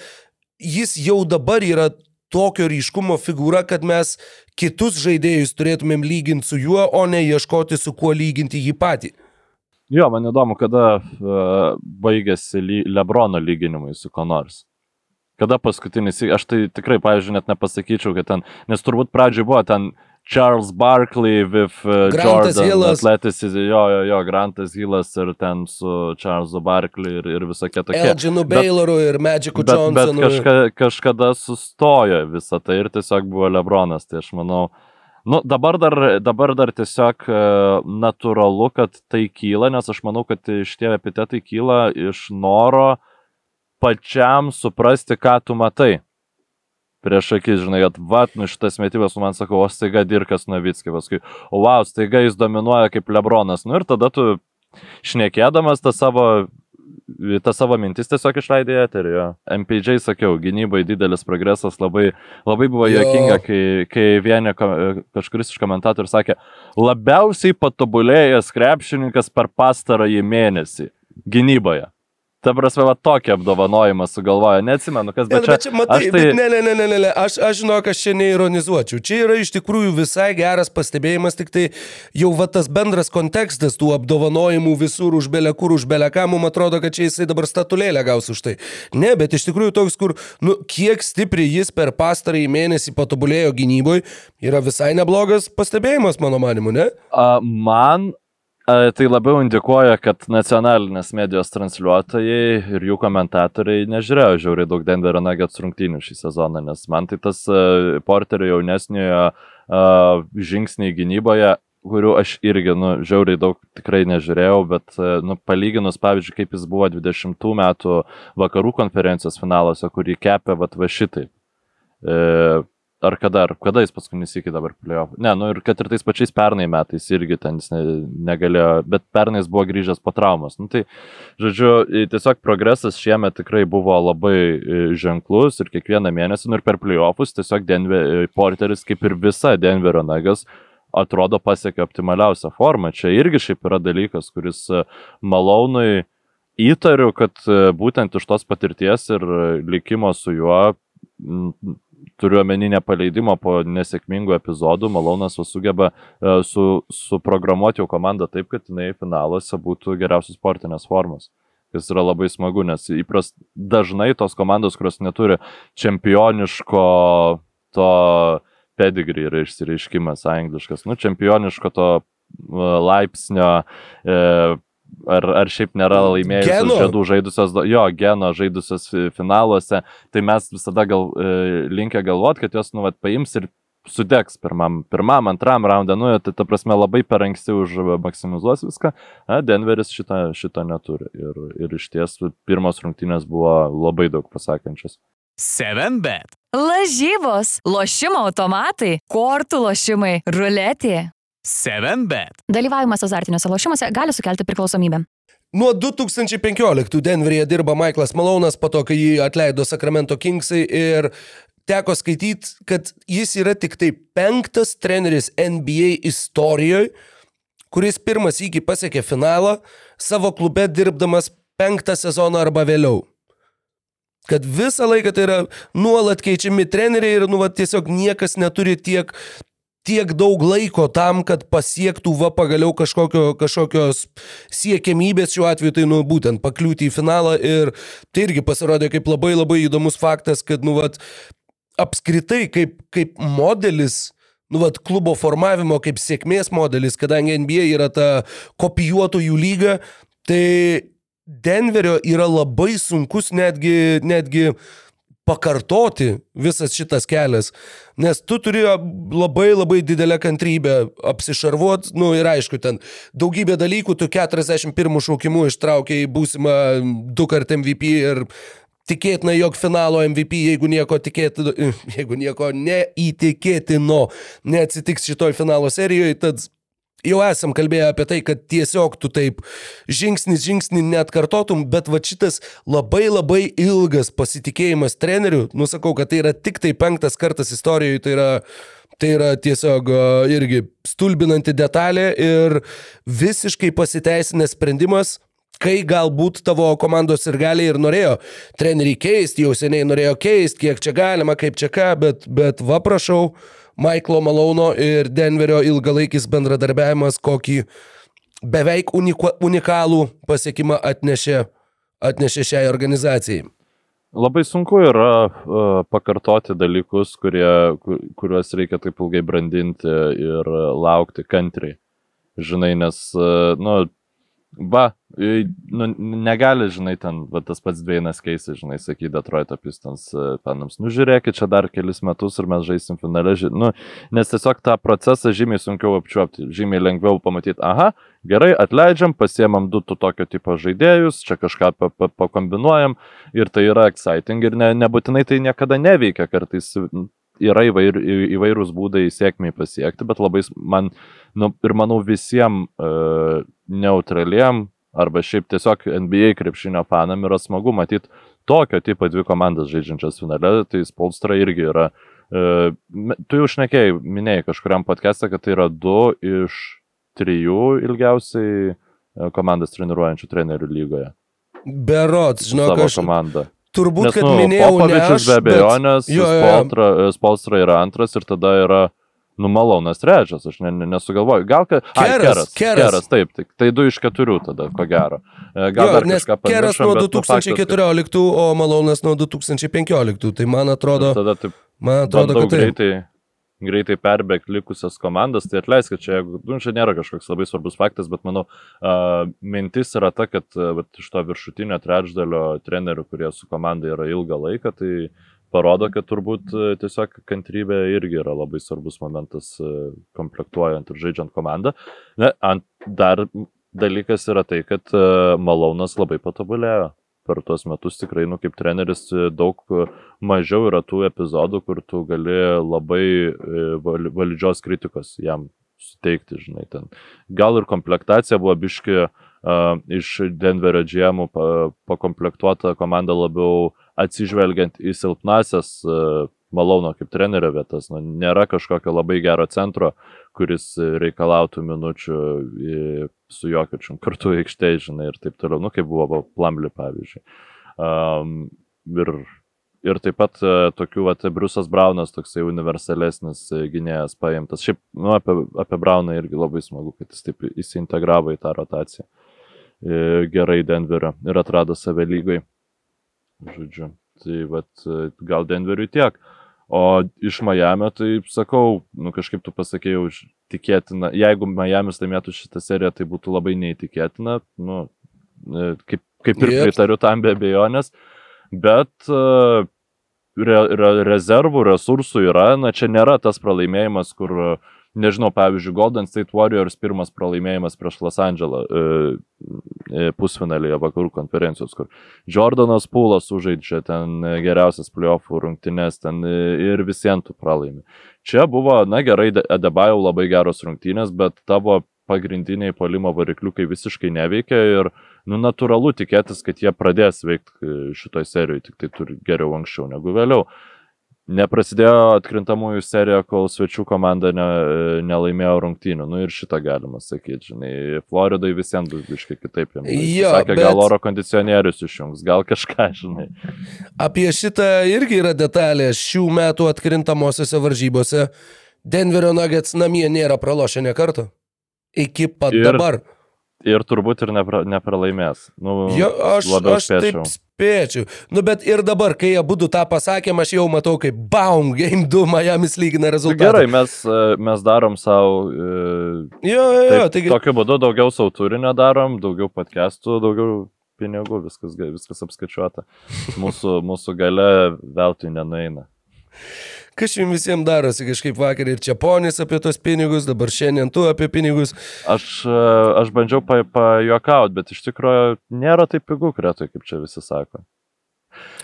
jis jau dabar yra tokio ryškumo figūra, kad mes kitus žaidėjus turėtumėm lyginti su juo, o ne ieškoti su kuo lyginti jį patį. Jo, man įdomu, kada uh, baigėsi Lebrono lyginimai su ko nors. Kada paskutinis, aš tai tikrai, pavyzdžiui, net nepasakyčiau, kad ten, nes turbūt pradžioj buvo ten Charles Barkley with uh, Grantas Jordan, Hillas. Atletis, jo, jo, jo, Grantas Hillas ir ten su Charlesu Barkley ir, ir visokie tokie. Elginu Bet- Bayloru ir Magicu Bet, bet Johnsonu. kažka, kažkada sustojo visą tai ir tiesiog buvo Lebronas, tai aš manau. Nu, dabar dar, dabar dar tiesiog e, natūralu, kad tai kyla, nes aš manau, kad šitie epitetai kyla iš noro pačiam suprasti, ką tu matai. Prieš akis, žinai, kad vat, nu šitas metimas, nu, man sakau, o staiga Dirkas Novickis, paskui, o wow, staiga jis dominuoja kaip Lebronas. Nu ir tada tu šnekėdamas tą savo tą savo mintis tiesiog išleidė eterį. jo. MPJ sakiau, gynybai didelis progresas, labai, labai buvo juokinga, kai, kai vieni kažkuris iš komentatorių sakė, labiausiai patobulėjęs krepšininkas per pastarąjį mėnesį gynyboje. Ta prasme, va tokį apdovanojimą sugalvojo, neatsimenu, kas, bet nu, čia, bet čia matai, aš tai... bet ne, ne, ne, ne, ne, aš, aš žinok, aš čia neironizuočiau. Čia yra iš tikrųjų visai geras pastebėjimas, tik tai jau va tas bendras kontekstas tų apdovanojimų visur už belę kur, už belę ką, mums atrodo, kad čia jisai dabar statulėlę gaus už tai. Ne, bet iš tikrųjų toks, kur, nu, kiek stipriai jis per pastarąjį mėnesį patobulėjo gynyboje, yra visai neblogas pastebėjimas, mano manimu, ne? a, man tai labiau indikuoja, kad nacionalinės medijos transliuotojai ir jų komentatoriai nežiūrėjo žiauriai daug Denverio Nuggets rungtynių šį sezoną, nes man tai tas porterio jaunesniojo žingsniai gynyboje kurių aš irgi, nu, žiauriai daug tikrai nežiūrėjau, bet, nu, palyginus, pavyzdžiui, kaip jis buvo 20 metų vakarų konferencijos finaluose, kurį kepė, va šitai. E, ar kada, ar kada jis paskutinis iki dabar playoff. Ne, nu ir kad ir tais pačiais pernai metais irgi ten jis ne, negalėjo, bet pernai jis buvo grįžęs po traumos. Nu, tai, žodžiu, tiesiog progresas šiemet tikrai buvo labai ženklus ir kiekvieną mėnesį, nu ir per playoffus tiesiog Denver, Porteris kaip ir visa Denverio nagas atrodo pasiekė optimaliausią formą. Čia irgi šiaip yra dalykas, kuris e, malonui įtariu, kad e, būtent iš tos patirties ir likimo su juo turiu omeny nepaleidimo po nesėkmingų epizodų, Malonas sugeba uh, su, suprogramuoti jau komandą taip, kad jinai finaluose būtų geriausios sportinės formos. Kas yra labai smagu, nes įpras dažnai tos komandos, kurios neturi čempioniško to pedigree yra išsireiškimas angliškas, nu, čempioniško to laipsnio e, ar, ar šiaip nėra laimėjusios žiedų žaidusios, jo, geno žaidusios finaluose, tai mes visada gal, e, linkę galvot, kad jos, nu, vat, paims ir sudegs pirmam, pirmam antram raundą, nu, tai ta prasme labai per anksti užmaksimizuos viską, a, Denveris šito, šito neturi. Ir, ir iš ties pirmos rungtynės buvo labai daug pasakančios. 7bet. Lažybos, lošimo automatai, kortų lošimai, ruletė. 7bet. Dalyvavimas azartiniuose lošimuose gali sukelti priklausomybę. Nuo 2015 Denveryje dirba Michaelas Malonas, po to, kai jį atleido Sacramento Kingsai ir teko skaityti, kad jis yra tik tai penktas treneris NBA istorijoje, kuris pirmas įgy pasiekė finalą savo klube dirbdamas penktą sezoną arba vėliau. Kad visą laiką tai yra nuolat keičiami treneriai ir nu, va, tiesiog niekas neturi tiek tiek daug laiko tam, kad pasiektų va pagaliau kažkokio, kažkokios siekiamybės šiuo atveju, tai nu būtent pakliūti į finalą ir tai irgi pasirodė kaip labai labai įdomus faktas, kad nu va apskritai kaip, kaip modelis nu, vat, klubo formavimo kaip sėkmės modelis, kadangi NBA yra ta kopijuotojų lyga, tai Denverio yra labai sunkus netgi, netgi pakartoti visas šitas kelias, nes tu turi labai labai didelę kantrybę apsišarvuot, nu ir aišku, ten daugybė dalykų, tu 41 šaukimų ištraukiai būsimą du kart MVP ir tikėtina, jog finalo MVP, jeigu nieko, tikėti, jeigu nieko neįtikėtino neatsitiks šitoj finalo serijoje, tad jau esam kalbėję apie tai, kad tiesiog tu taip žingsnis žingsnį net kartotum, bet va šitas labai labai ilgas pasitikėjimas treneriu, nusakau, kad tai yra tik tai penktas kartas istorijoje, tai yra Tai yra tiesiog irgi stulbinanti detalė ir visiškai pasiteisinęs sprendimas, kai galbūt tavo komandos ir gali ir norėjo treneriį keisti, jau seniai norėjo keisti, kiek čia galima, kaip čia ką, bet, bet va prašau, Maiklo Malauno ir Denverio ilgalaikis bendradarbiavimas, kokį beveik unikalų pasiekimą atnešė, atnešė šiai organizacijai. Labai sunku yra uh, pakartoti dalykus, kurie, kur, kuriuos reikia taip ilgai brandinti ir laukti kantriai. Žinai, nes, uh, nu, va, nu, negali, žinai, ten, va, tas pats Dveinas keisai, žinai, sakyti Detroito Pistons fanams, nu žiūrėkit, čia dar kelis metus ir mes žaisim finale, ži... nu, nes tiesiog tą procesą žymiai sunkiau apčiuopti, žymiai lengviau pamatyti, aha, gerai, atleidžiam, pasiemam du tu tokio tipo žaidėjus, čia kažką pa, pa, pakombinuojam ir tai yra exciting ir ne, nebūtinai tai niekada neveikia, kartais yra įvair, įvairūs būdai sėkmiai pasiekti, bet labai man, nu, ir manau visiems uh, neutraliem arba šiaip tiesiog NBA krepšinio fanam yra smagu matyti tokio tipo dvi komandas žaidžiančias finale, tai Spolstra irgi yra. E, tu jau šnekėjai, minėjai kažkuriam podcast'e, kad tai yra du iš trijų ilgiausiai e, komandas treniruojančių trenerių lygoje. Berots, žinok, aš. Komanda. Turbūt, Nes, kad nu, minėjau, Popovičius be abejonės, bet... Spolstra, yra antras ir tada yra Nu, Malonas trečias, aš ne, ne, nesugalvoju. Gal kad... Keras, keras, keras. keras, taip, tai, tai du iš keturių tada, ko gero. E, Gal Jo, nes Keras nuo bet, nu, faktas, 2014, o Malonas nuo 2015. Tai man kad atrodo, Tada taip, man atrodo kad tai. greitai, greitai perbėgti likusias komandas, tai atleisk, kad čia, nu, čia nėra kažkoks labai svarbus faktas, bet manau, uh, mintis yra ta, kad uh, iš to viršutinio trečdalio trenerių, kurie su komanda yra ilgą laiką, tai parodo, kad turbūt tiesiog kantrybė irgi yra labai svarbus momentas komplektuojant ir žaidžiant komandą. Ne, ant, dar dalykas yra tai, kad Malonas labai patobulėjo. Per tuos metus tikrai, nu, kaip treneris, e, daug e, mažiau yra tų epizodų, kur tu gali labai e, val- valdžios kritikos jam suteikti, žinai, ten. Gal ir komplektacija buvo biški uh, iš Denverio džiemų pa, pakomplektuota komanda labiau atsižvelgiant į silpnasias uh, Malauno kaip trenerio vietas. Nu, nėra kažkokio labai gero centro, kuris reikalautų minučių su jokiočium kartu aikštėje, žinai, ir taip toliau, nu, kaip buvo Plambly, pavyzdžiui. Um, ir, ir taip pat uh, tokių, va, Briusas Braunas, toksai universalesnis uh, gynėjas paimtas. Šiaip, nu, apie, apie Brauną irgi labai smagu, kad jis taip įsiintegravo į tą rotaciją. Uh, gerai Denverio ir atrado save lygai. Žodžiu, tai vat, uh, gal Denveriui tiek. O iš Miami, tai sakau, nu kažkaip tu pasakėjau, tikėtina, jeigu Miami's laimėtų šitą seriją, tai būtų labai neįtikėtina, nu, e, kaip, kaip ir Yep. pritariu tam be abejonės, bet e, re, re, rezervų, resursų yra, na čia nėra tas pralaimėjimas, kur, e, nežinau, pavyzdžiui, Golden State Warriors pirmas pralaimėjimas prieš Los Andželą e, e, pusfinalėje vakarų konferencijos, kur Jordanas Pūlas sužaidžia ten e, geriausias playoffų rungtynes ten e, ir visiems tu pralaimi. Čia buvo, na gerai, De- Adebayo labai geros rungtynės, bet tavo pagrindiniai polimo varikliukai visiškai neveikia ir, nu, natūralu tikėtis, kad jie pradės veikti šitoj serijoje, tik tai turi geriau anksčiau negu vėliau. Neprasidėjo atkrintamųjų serija, kol svečių komanda ne, nelaimėjo rungtynių. Nu ir šitą galima sakyti, žinai. Floridai visiems bus biškai kitaip. bus. Jo, Sakė, bet- gal oro kondicionierius išjungs, gal kažką, žinai. Apie šitą irgi yra detalė. Šių metų atkrintamosiose varžybose Denverio Nuggets namie nėra pralošę ne kartą. Iki pat Ir- dabar. Ir turbūt ir nepra, nepralaimės. Nu, Jo, aš, aš taip spėčiau. Nu, bet ir dabar, kai jie būtų tą pasakėm, aš jau matau, kaip baum, game 2 Miami's lygina rezultatą. Gerai, mes, e, mes darom savo. E, Jo, jo, jo, taip, taigi. tokiu būdu daugiau savo turinio darom, daugiau podcastų, daugiau pinigų, viskas, viskas apskaičiuota. Mūsų, mūsų gale veltui nenueina. Kas jums visiems darosi kažkaip vakar ir Čiaponis apie tos pinigus, dabar šiandien tu apie pinigus. Aš, e, aš bandžiau pajuokauti, bet iš tikrųjų nėra taip pigų kretui, kaip čia visi sako.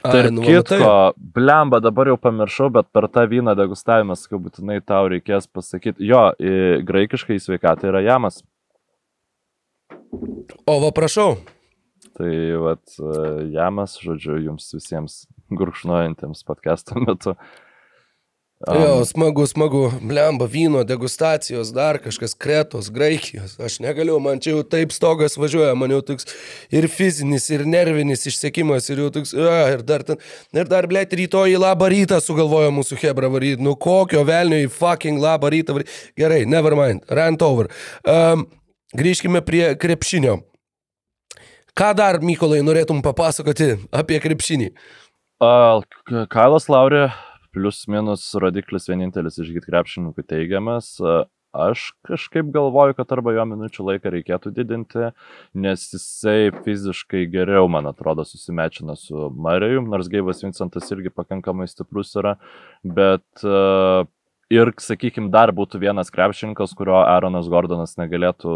Tarp nu, va, kitko, matai. blemba, dabar jau pamiršau, bet per tą vyną degustavimą, sakau, būtinai tau reikės pasakyti. Jo, graikiškai į sveikatą yra jamas. O va, prašau. Tai vat, e, jamas, žodžiu, jums visiems gurkšnuojantiems podcast'o metu. Um, jo, smagu, smagu. Blemba, vyno, degustacijos, dar kažkas, kretos, graikijos. Aš negaliu, man čia jau taip stogas važiuoja, man jau toks ir fizinis, ir nervinis išsiekimas, ir jau toks, a, ir dar ten, ir dar, blėt, rytoj į labą rytą sugalvojo mūsų Hebra varyti. Nu kokio velnio į fucking labą rytą varyti. Gerai, never mind, rant over. Um, grįžkime prie krepšinio. Ką dar, Mykolai, norėtum papasakoti apie krepšinį? K- Kailas Laurė, plus minus rodiklis vienintelis iš git krepšininkų teigiamas. Aš kažkaip galvoju, kad arba jo minučių laiką reikėtų didinti, nes jisai fiziškai geriau, man atrodo, susimečina su Marijum, nors Geivas Vincentas irgi pakankamai stiprus yra, bet uh, ir, sakykime, dar būtų vienas krepšininkas, kurio Aaronas Gordonas negalėtų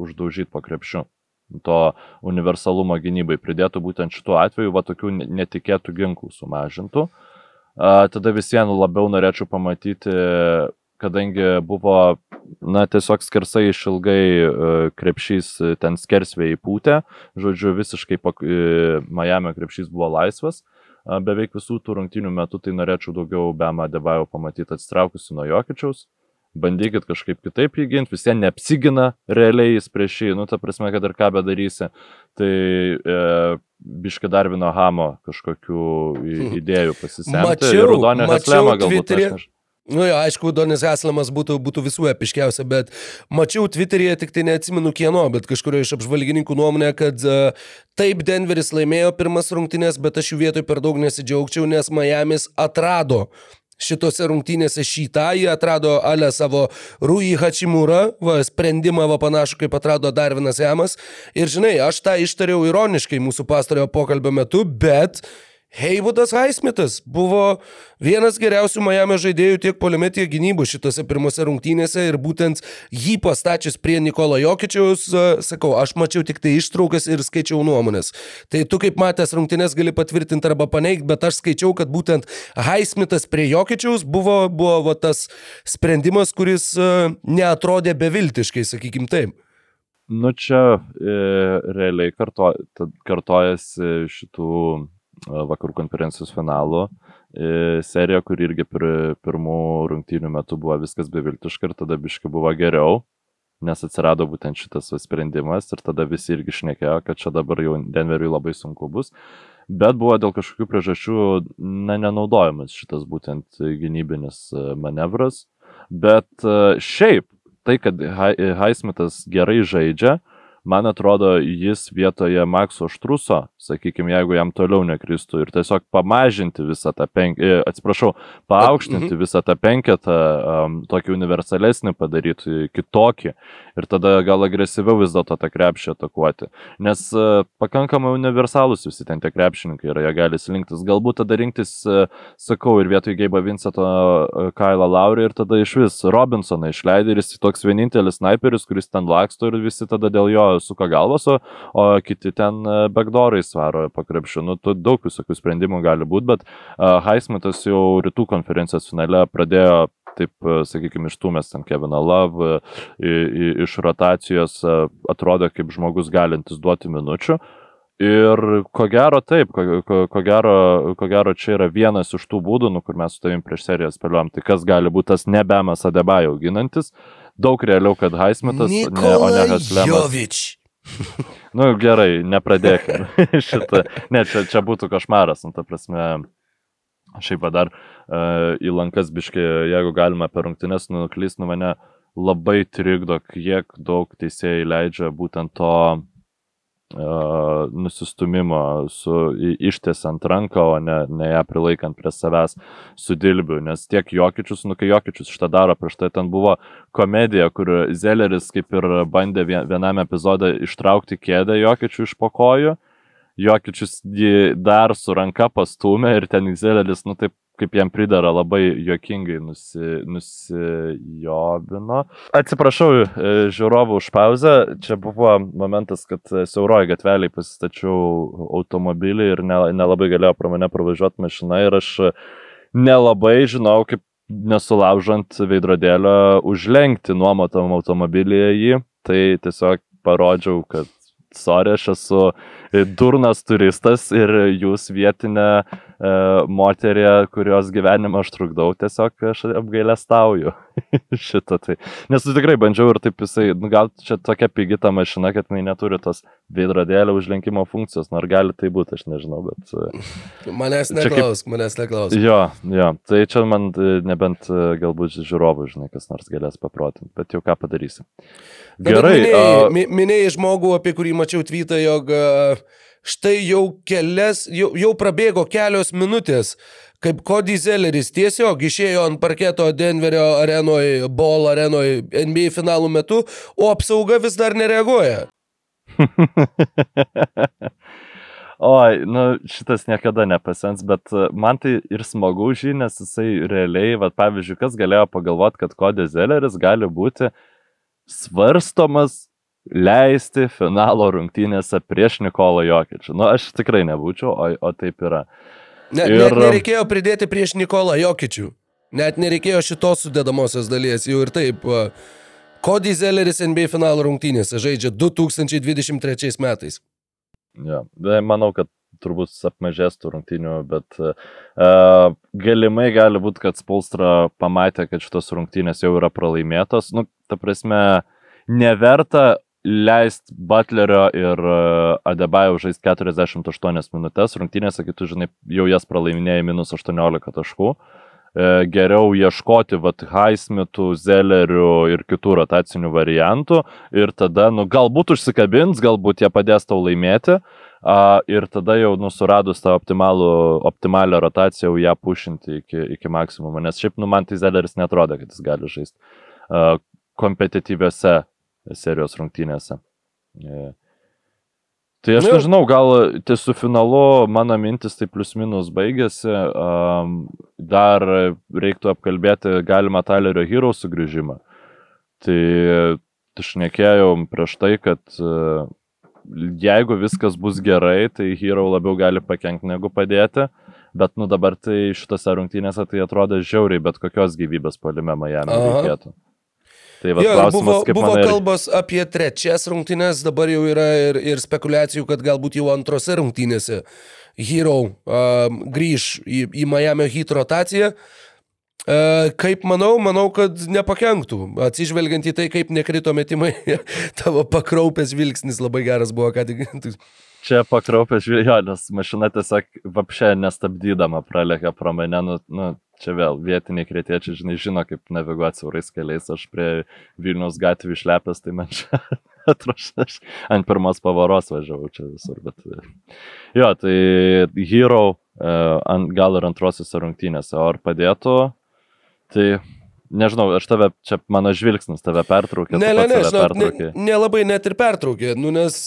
uždaužyti po krepšiu to universalumo gynybai pridėtų būtent šituo atveju, va tokių ne- netikėtų ginklų sumažintų. Tada vis vien labiau norėčiau pamatyti, kadangi buvo, na, tiesiog skersai išilgai e, krepšys ten skersvėjai pūtė, žodžiu, visiškai e, Miami krepšys buvo laisvas. Beveik visų tų rungtynių metų tai norėčiau daugiau Bema Devajo pamatyti atsitraukusi nuo Jokičiaus bandykit kažkaip kitaip jį ginti, vis vien neapsigina realiai jis prieš jį, nu, ta prasme, kad ir ką bedarysi, tai e, biški Darvino Hamo kažkokių i- idėjų pasisemti. Mačiau- ir Rudonio Heslema galbūt. Twitteryje. aš Nu jo, aišku, Donis Haslamas būtų, būtų visų epiškiausia, bet mačiau Twitter'yje, tik tai neatsimenu kieno, bet kažkurio iš apžvalgininkų nuomonė, kad uh, taip Denveris laimėjo pirmas rungtynės, bet aš jų vietoj per daug nesidžiaugčiau, nes Miami's atrado šitose rungtynėse šitą, jie atrado ale savo Rui Hachimūrą, va, sprendimą va panašu, kaip atrado Darvinas Jamas. Ir žinai, aš tą ištariau ironiškai mūsų pastarojo pokalbio metu, bet Heivudas Haismitas buvo vienas geriausių Miami žaidėjų tiek poliime, tiek gynybų šitose pirmose rungtynėse ir būtent jį pastačius prie Nikolo Jokičiaus, e, sakau, aš mačiau tik tai ištraukas ir skaičiau nuomonės. Tai tu kaip matęs rungtynės gali patvirtinti arba paneigti, bet aš skaičiau, kad būtent Haismitas prie Jokičiaus buvo, buvo va, tas sprendimas, kuris e, neatrodė beviltiškai, sakykim taip. Nu čia e, realiai karto, kartojasi šitų vakarų konferencijos finalų e, serija, kur irgi pir, pirmų rungtynių metų buvo viskas beviltiška ir tada biškai buvo geriau, nes atsirado būtent šitas sprendimas ir tada visi irgi šnekėjo, kad čia dabar jau Denveriui labai sunku bus. Bet buvo dėl kažkokių priežasčių na, nenaudojamas šitas būtent gynybinis e, manevras. Bet e, šiaip tai, kad Hai- Haismitas gerai žaidžia, man atrodo, jis vietoje Makso Štruso, sakykime, jeigu jam toliau nekristų ir tiesiog pamažinti visą tą penketą, atsiprašau, paaukštinti visą tą penketą, um, tokį universalesnį padaryti, kitokį ir tada gal agresyviau vis dėlto tą krepšį atakuoti. Nes uh, pakankamai universalūs visi ten tie krepšininkai yra, jie gali slinktis. Galbūt tada rinktis, uh, sakau, ir vietoj Geibo Vinceto uh, Kailą Laurį ir tada iš vis Robinsoną išleidai ir jis toks vienintelis sniperis, kuris ten laksto ir visi tada dėl jo suka galvas, o, o kiti ten uh, backdoorai svaro pakrepšių. Nu, tu daug visokių sprendimų gali būti, bet uh, Haismitas jau rytų konferencijos finale pradėjo taip, e, sakykime, ištumęs ten Keviną Love, e, iš rotacijos e, atrodė kaip žmogus galintis duoti minučių. Ir ko gero taip, ko, ko, ko, gero, ko gero čia yra vienas iš tų būdų, nu, kur mes su tavim prieš seriją spėliojom, tai kas gali būti tas nebemas Adebayo auginantis. Daug realiau, kad Haismitas, ne, o ne Haslemas. Nu gerai, nepradėkime šitą. Ne, čia, čia būtų košmaras, nu ta prasme. Šiaip dar uh, į lankas biškai, jeigu galima per rungtynes nuklys, nu mane labai trikdo, kiek daug teisėjai leidžia būtent to nusistumimo su i- ištiesiant ranką, o ne, ne ją prilaikant prie savęs su dilbiu. Nes tiek Jokičius, nu kai Jokičius šitą daro, prieš tai ten buvo komedija, kur Zelleris kaip ir bandė vien- viename epizode ištraukti kėdę Jokičių iš pokojų. Jokičius jį dar su ranka pastumė ir ten Zelleris, nu taip kaip jam pridara, labai juokingai nusi, nusijobino. Atsiprašau e, žiūrovų už pauzę. Čia buvo momentas, kad e, siauroji gatveliai pasistačiau automobilį ir ne- nelabai galėjo pro mane pravažiuoti mašina ir aš nelabai žinau, kaip nesulaužant veidrodėlio užlenkti nuomotam automobilyje jį. Tai tiesiog parodžiau, kad sorry, aš esu e, durnas turistas ir jūs vietinė e, moterė, kurios gyvenimą aš trukdau, tiesiog aš apgailę stauju šitą. Tai. Nes tikrai bandžiau ir taip jisai, nu, gal čia tokia pigi ta mašina, kad jinai neturi tos veidrodėlio užlenkimo funkcijos, nors gali tai būti, aš nežinau, bet... e, Manęs Čia kaip- neklausk, manęs neklausk. Jo, jo, tai čia man e, nebent e, galbūt žiūrovų, žinai, kas nors galės paprotinti, bet jau ką padarysi. Na, bet Gerai, Minėjai, a, mi- minėjai žmogų, apie kurį mačiau tvytą, jog a, štai jau kelias, jau, jau prabėgo kelios minutės, kaip Cody Zelleris tiesiog išėjo ant parketo Denverio arenoje, Ball arenoje NBA finalų metu, o apsauga vis dar nereaguoja. Oi, nu šitas niekada nepasens, bet e, man tai ir smagu jį, nes jisai realiai, va, pavyzdžiui, kas galėjo pagalvoti, kad Kodė Zelleris gali būti svarstomas leisti finalo rungtynėse prieš Nikolą Jokičių. Nu, aš tikrai nebūčiau, o, o taip yra. Ne, Ir- net nereikėjo pridėti prieš Nikolą Jokičių. Net nereikėjo šitos sudėdamosios dalies, jau ir taip. Cody Zelleris NBA finalų rungtynėse žaidžia 2023 metais. Ja, manau, kad turbūt apmažės tų rungtynių, bet uh, galimai gali būti, kad Spolstra pamatė, kad šitos rungtynės jau yra pralaimėtos. Nu, ta prasme, neverta leisti Butlerio ir uh, Adebayo žaisti 48 minutės rungtynėse, kai tu žinai, jau jas pralaiminėjai minus 18 taškų. E, Geriau ieškoti vat Haismitų, Zellerių ir kitų rotacinių variantų ir tada, nu, galbūt užsikabins, galbūt jie padės tau laimėti, ir tada jau nusuradus tą optimalų, optimalią rotaciją, jau ją pušinti iki, iki maksimumo, nes šiaip, nu, man tai Zelleris netrodo, kad jis gali žaisti a, kompetityviose serijos rungtynėse. E, Tai aš nežinau, gal tai su finalu mano mintis tai plius minus baigėsi. Dar reiktų apkalbėti galimą Tylerio Hero sugrįžimą. Tai aš nekėjau prieš tai, kad uh, jeigu viskas bus gerai, tai Hero labiau gali pakengti negu padėti. Bet nu dabar tai šitose rungtynėse tai atrodo žiauriai, bet kokios gyvybės palime Miami Aha. Tai va, Jo, ir klausimas, buvo, buvo kalbos apie trečias rungtynės, dabar jau yra ir, ir spekulacijų, kad galbūt jau antrose rungtynėse Hero um, grįž į, į Miami Heat rotaciją. Uh, kaip manau, manau, kad nepakenktų. Atsižvelgiant į tai, kaip nekrito metimai, tavo pakraupęs vilksnis labai geras buvo, ką tik. Čia pakraupęs žiūrėjo, nes mašina tiesiog vapšė nestabdydama pralėkė pro mane, nu, nu, čia vėl vietiniai kretiečiai, žinai, žino, kaip naviguoti siaurais keliais, aš prie Vilniaus gatvių išlepęs, tai man čia atrodo, aš ant pirmos pavaros važiavau čia visur, bet jo, tai Hero e, gal ir antrosiuose rungtynėse, o ar padėtų, tai nežinau, aš tave, čia mano žvilgsnis tave pertraukė, Ne, ne, ne, žinok, ne, nelabai net ir pertraukė, nu nes,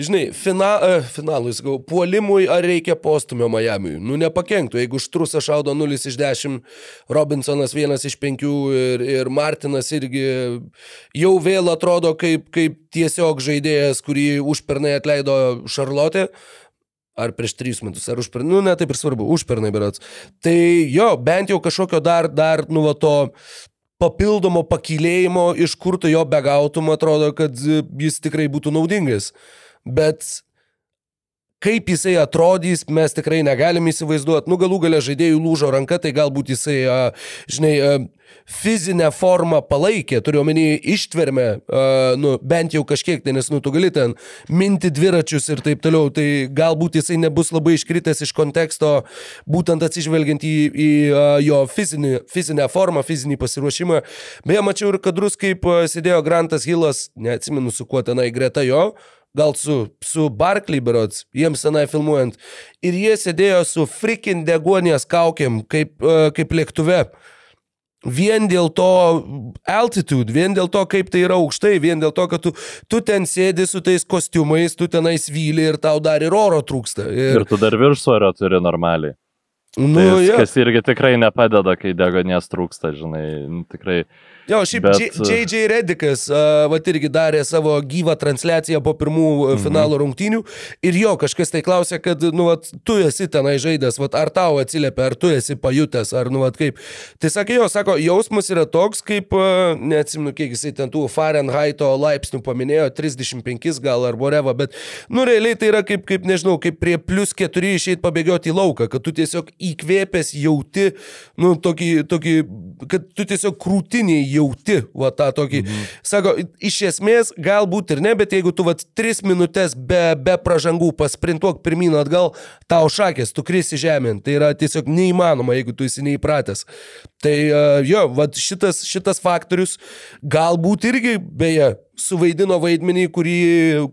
žinai, fina, uh, finalui, sakau, puolimui ar reikia postumio Miamiui, nu nepakenktų, jeigu Štrusas šaudo 0 iš 10, Robinsonas 1 iš 5 ir, ir Martinas irgi jau vėl atrodo kaip, kaip tiesiog žaidėjas, kurį užpernai atleido Šarlotė. Ar prieš trijus metus, ar užpernai, nu, ne taip ir svarbu, užpernai berats. Tai jo, bent jau kažkokio dar, dar, nu, va to papildomo pakilėjimo, iš kur tu jo begautum, atrodo, kad jis tikrai būtų naudingas. Bet kaip jisai atrodys, mes tikrai negalim įsivaizduoti. Nu, galų gale žaidėjų lūžo ranka, tai galbūt jisai, žinai, fizinę formą palaikė, turiu omeny ištvermę, nu, bent jau kažkiek, tai nes, nu, tu gali ten minti dviračius ir taip toliau, tai galbūt jisai nebus labai iškritęs iš konteksto, būtent atsižvelgiant į, į jo fizinį, fizinę formą, fizinį pasiruošimą. Beje, mačiau ir kadrus, kaip sėdėjo Grantas Hilas, neatsimenu su kuo tenai greta jo, gal su, su Barkley berots, jiems senai filmuojant. Ir jie sėdėjo su freaking degonės kaukiam, kaip, uh, kaip lėktuve. Vien dėl to altitude, vien dėl to, kaip tai yra aukštai, vien dėl to, kad tu, tu ten sėdi su tais kostiumais, tu tenais vyli ir tau dar ir oro trūksta. Ir, Ir tu dar viršsvorio turi normaliai. nu, Tai, jo. kas irgi tikrai nepadeda, kai degonės trūksta, žinai, nu, tikrai. Jo, šiaip Bet-. JJ Redikas, uh, va irgi darė savo gyvą transliaciją po pirmų mhm. finalo rungtynių ir jo kažkas tai klausė, kad, nu, vat, tu esi tenai žaidęs, vat, ar tau atsiliepia, ar tu esi pajutęs, ar, nu, vat, kaip. Tai sakė, jo, sako, jausmas yra toks, kaip, uh, neatsimenu, kiek jisai ten tų Fahrenheito laipsnių paminėjo, 35 gal ar whatever, bet, nu, realiai tai yra kaip, kaip nežinau, kaip prie plus 4 išeit pabėgioti į lauką, kad tu tiesiog įkvėpęs jauti, nu, tokį, tokį, kad tu tiesiog krūtinį jauti, va tą tokį. Mhm. Sako, iš esmės galbūt ir ne, bet jeigu tu va 3 minutės be, be pražangų pasprintuok pirmyn atgal, tau šakės, tu krisi žemėn. Tai yra tiesiog neįmanoma, jeigu tu esi neįpratęs. Tai uh, jo, va šitas, šitas faktorius galbūt irgi, beje, suvaidino vaidmenį, kurį,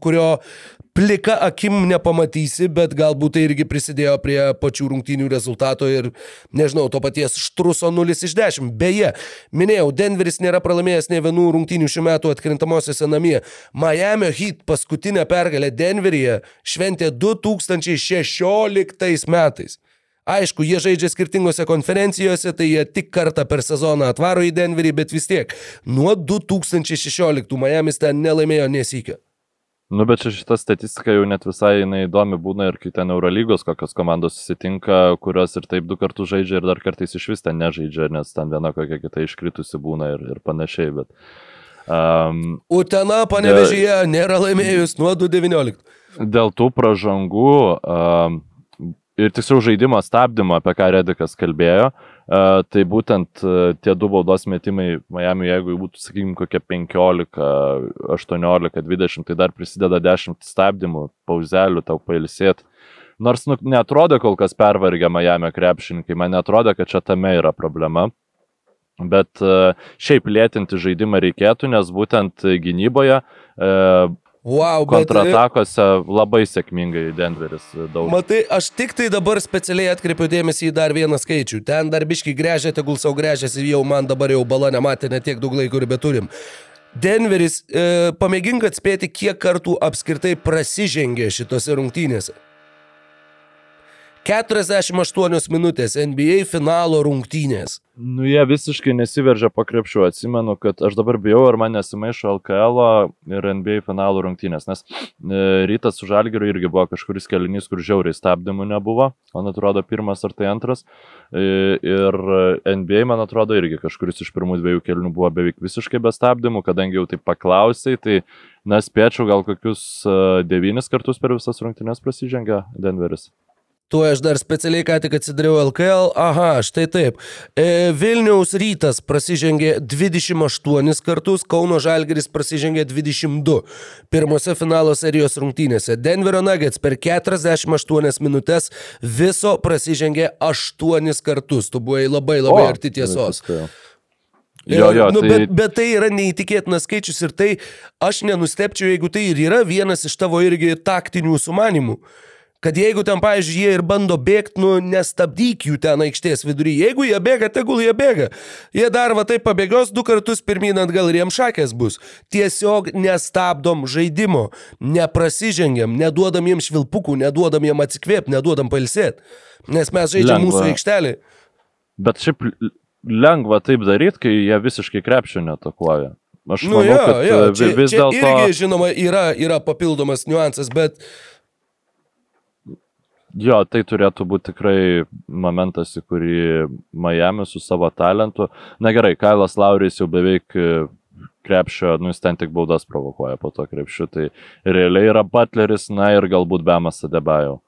kurio plika akim nepamatysi, bet galbūt tai irgi prisidėjo prie pačių rungtynių rezultato ir, nežinau, to paties štruso 0 iš 10. Beje, minėjau, Denveris nėra pralaimėjęs ne vienų rungtynių šių metų atkrintamosiose namie. Miami Heat paskutinę pergalę Denveryje šventė 2016 metais. Aišku, jie žaidžia skirtingose konferencijose, tai jie tik kartą per sezoną atvaro į Denverį, bet vis tiek nuo 2016 Miami's ten nelaimėjo nesikio. Nu, bet čia šita statistika jau net visai jinai įdomi būna ir kai ten Eurolygos kokios komandos susitinka, kurios ir taip du kartus žaidžia ir dar kartais iš vis ten nežaidžia, nes ten viena kokia kita iškritusi būna ir, ir panašiai. Bet, um, Utena panevežyje nėra laimėjus nuo 2019. dėl tų pražangų um, ir tiksliau žaidimo stabdymo, apie ką Redikas kalbėjo, uh, tai būtent tie du baudos metimai Miami, jeigu jų būtų, sakykime, kokie 15, 18, 20, tai dar prisideda 10 stabdymų, pauzelių, tau pailsėti. Nors nu, netrodo kol kas pervargę Miami krepšininkai, man netrodo, kad čia tame yra problema. Bet šiaip lėtinti žaidimą reikėtų, nes būtent gynyboje Wow, bet... kontratakose labai sėkmingai Denveris daug. Matai, aš tik tai dabar specialiai atkreipiu dėmesį į dar vieną skaičių. Ten dar biški grežia, tegul savo grežiasi, jau man dabar jau bala nematė, net tiek daug laiko ir beturim. Denveris, e, pamėgink atspėti, kiek kartų apskritai prasižengė šitose rungtynėse. 48 minutės NBA finalo rungtynės. Nu, jie visiškai nesiveržia po krepšiu. Atsimenu, kad aš dabar bijau, ar man nesimaišo LKL ir NBA finalų rungtynės, nes e, rytas su Žalgiriu irgi buvo kažkuris kelinys, kur žiauriai stabdymų nebuvo. Man atrodo, pirmas ar tai antras. E, ir NBA, man atrodo, irgi kažkuris iš pirmų dviejų kelinių buvo beveik visiškai be stabdymų, kadangi jau taip paklausai, tai, na, spėčiau, gal kokius e, devynis kartus per visas rungtynės prasižengia Denveris. Tuo aš dar specialiai ką tik atsidariau LKL. Aha, štai taip. E, Vilniaus rytas prasižengė 28 kartus, Kauno Žalgeris prasižengė 22. Pirmose finalo serijos rungtynėse. Denverio Nuggets per 48 minutės viso prasižengė 8 kartus. Tu buvai labai labai O, arti tiesos. tai viskas, tai Jo, jo, nu, tai... bet, bet tai yra neįtikėtinas skaičius ir tai aš nenustepčiau, jeigu tai ir yra vienas iš tavo irgi taktinių sumanimų. Kad jeigu ten, pavyzdžiui, jie ir bando bėgti, nu, nestabdyk jų ten aikštės vidury. Jeigu jie bėga, tegul jie bėga. Jie dar va taip pabėgios du kartus pirmyn atgal ir jiems šakės bus. Tiesiog nestabdom žaidimo, neprasižengiam, neduodam jiems švilpukų, neduodam jiems atsikvėpti, neduodam palsėti. Nes mes žaidžiam Lengva. mūsų aikštelį. Bet šiaip lengva taip daryti, kai jie visiškai krepšio netakuoja. Aš Nu, manau, jo, kad jo, e, čia, vi- vis dėlto... irgi, žinoma, yra, yra papildomas niuansas, bet Jo, tai turėtų būti tikrai momentas, į kurį Miami su savo talentu. Na gerai, Kailas Lauris jau beveik e, krepšio, nu jis ten tik baudas provokuoja po to krepšiu, tai realiai yra Butleris, na ir galbūt Bemas Adebajau.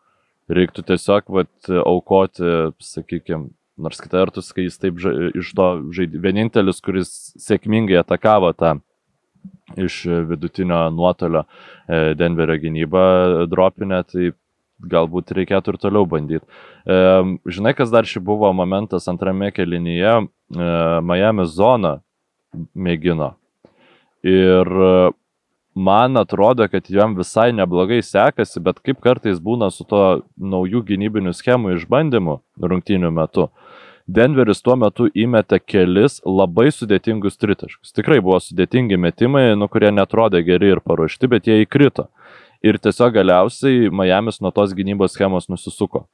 Reiktų tiesiog vat, aukoti, sakykime, nors kita vertus, kai jis taip ža- iš to žaidė, vienintelis, kuris sėkmingai atakavo tą iš vidutinio nuotolio e, Denverio gynybą dropinę, tai galbūt reikėtų ir toliau bandyti. E, žinai, kas dar šį buvo momentas antrame kelinyje, e, Miami zona mėgino. Ir e, man atrodo, kad jam visai neblogai sekasi, bet kaip kartais būna su to naujų gynybinių schemų išbandymu rungtynių metu. Denveris tuo metu įmetė kelis labai sudėtingus tritaškus. Tikrai buvo sudėtingi metimai, nu, kurie netrodė geri ir paruošti, bet jie įkrito. Ir tiesiog galiausiai Miamis nuo tos gynybos schemos nusisuko.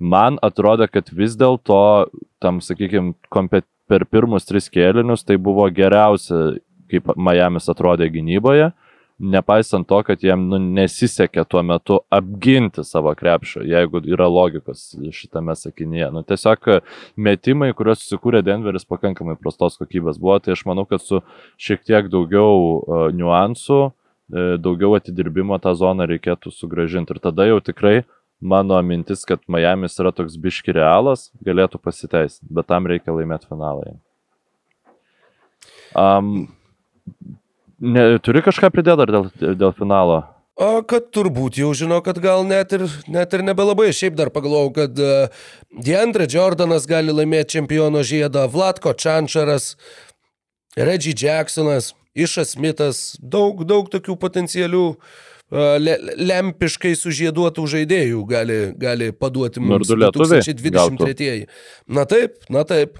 Man atrodo, kad vis dėlto tam, sakykime, per pirmus tris kėlinius tai buvo geriausia, kaip Miamis atrodė gynyboje, nepaisant to, kad jiem nu, nesisekė tuo metu apginti savo krepšio, jeigu yra logikos šitame sakinyje. Nu, tiesiog metimai, kuriuos susikūrė Denveris pakankamai prastos kokybės buvo, tai aš manau, kad su šiek tiek daugiau uh, niuansų, uh, daugiau atidirbimo tą zoną reikėtų sugražinti. Ir tada jau tikrai mano mintis, kad Miami's yra toks biški realas, galėtų pasiteisinti, bet tam reikia laimėti finalą. Um, ne, turi kažką pridėti dar dėl, dėl finalo? O kad turbūt jau žino, kad gal net ir, net ir nebelabai. Šiaip dar pagalvojau, kad uh, Deandre Jordanas gali laimėti čempiono žiedą, Vlatko Čančaras, Reggie Jacksonas, Išas Smithas, daug, daug tokių potencialių uh, le, lempiškai sužieduotų žaidėjų gali, gali paduoti mums du lietuviai 2023. Na taip, na taip.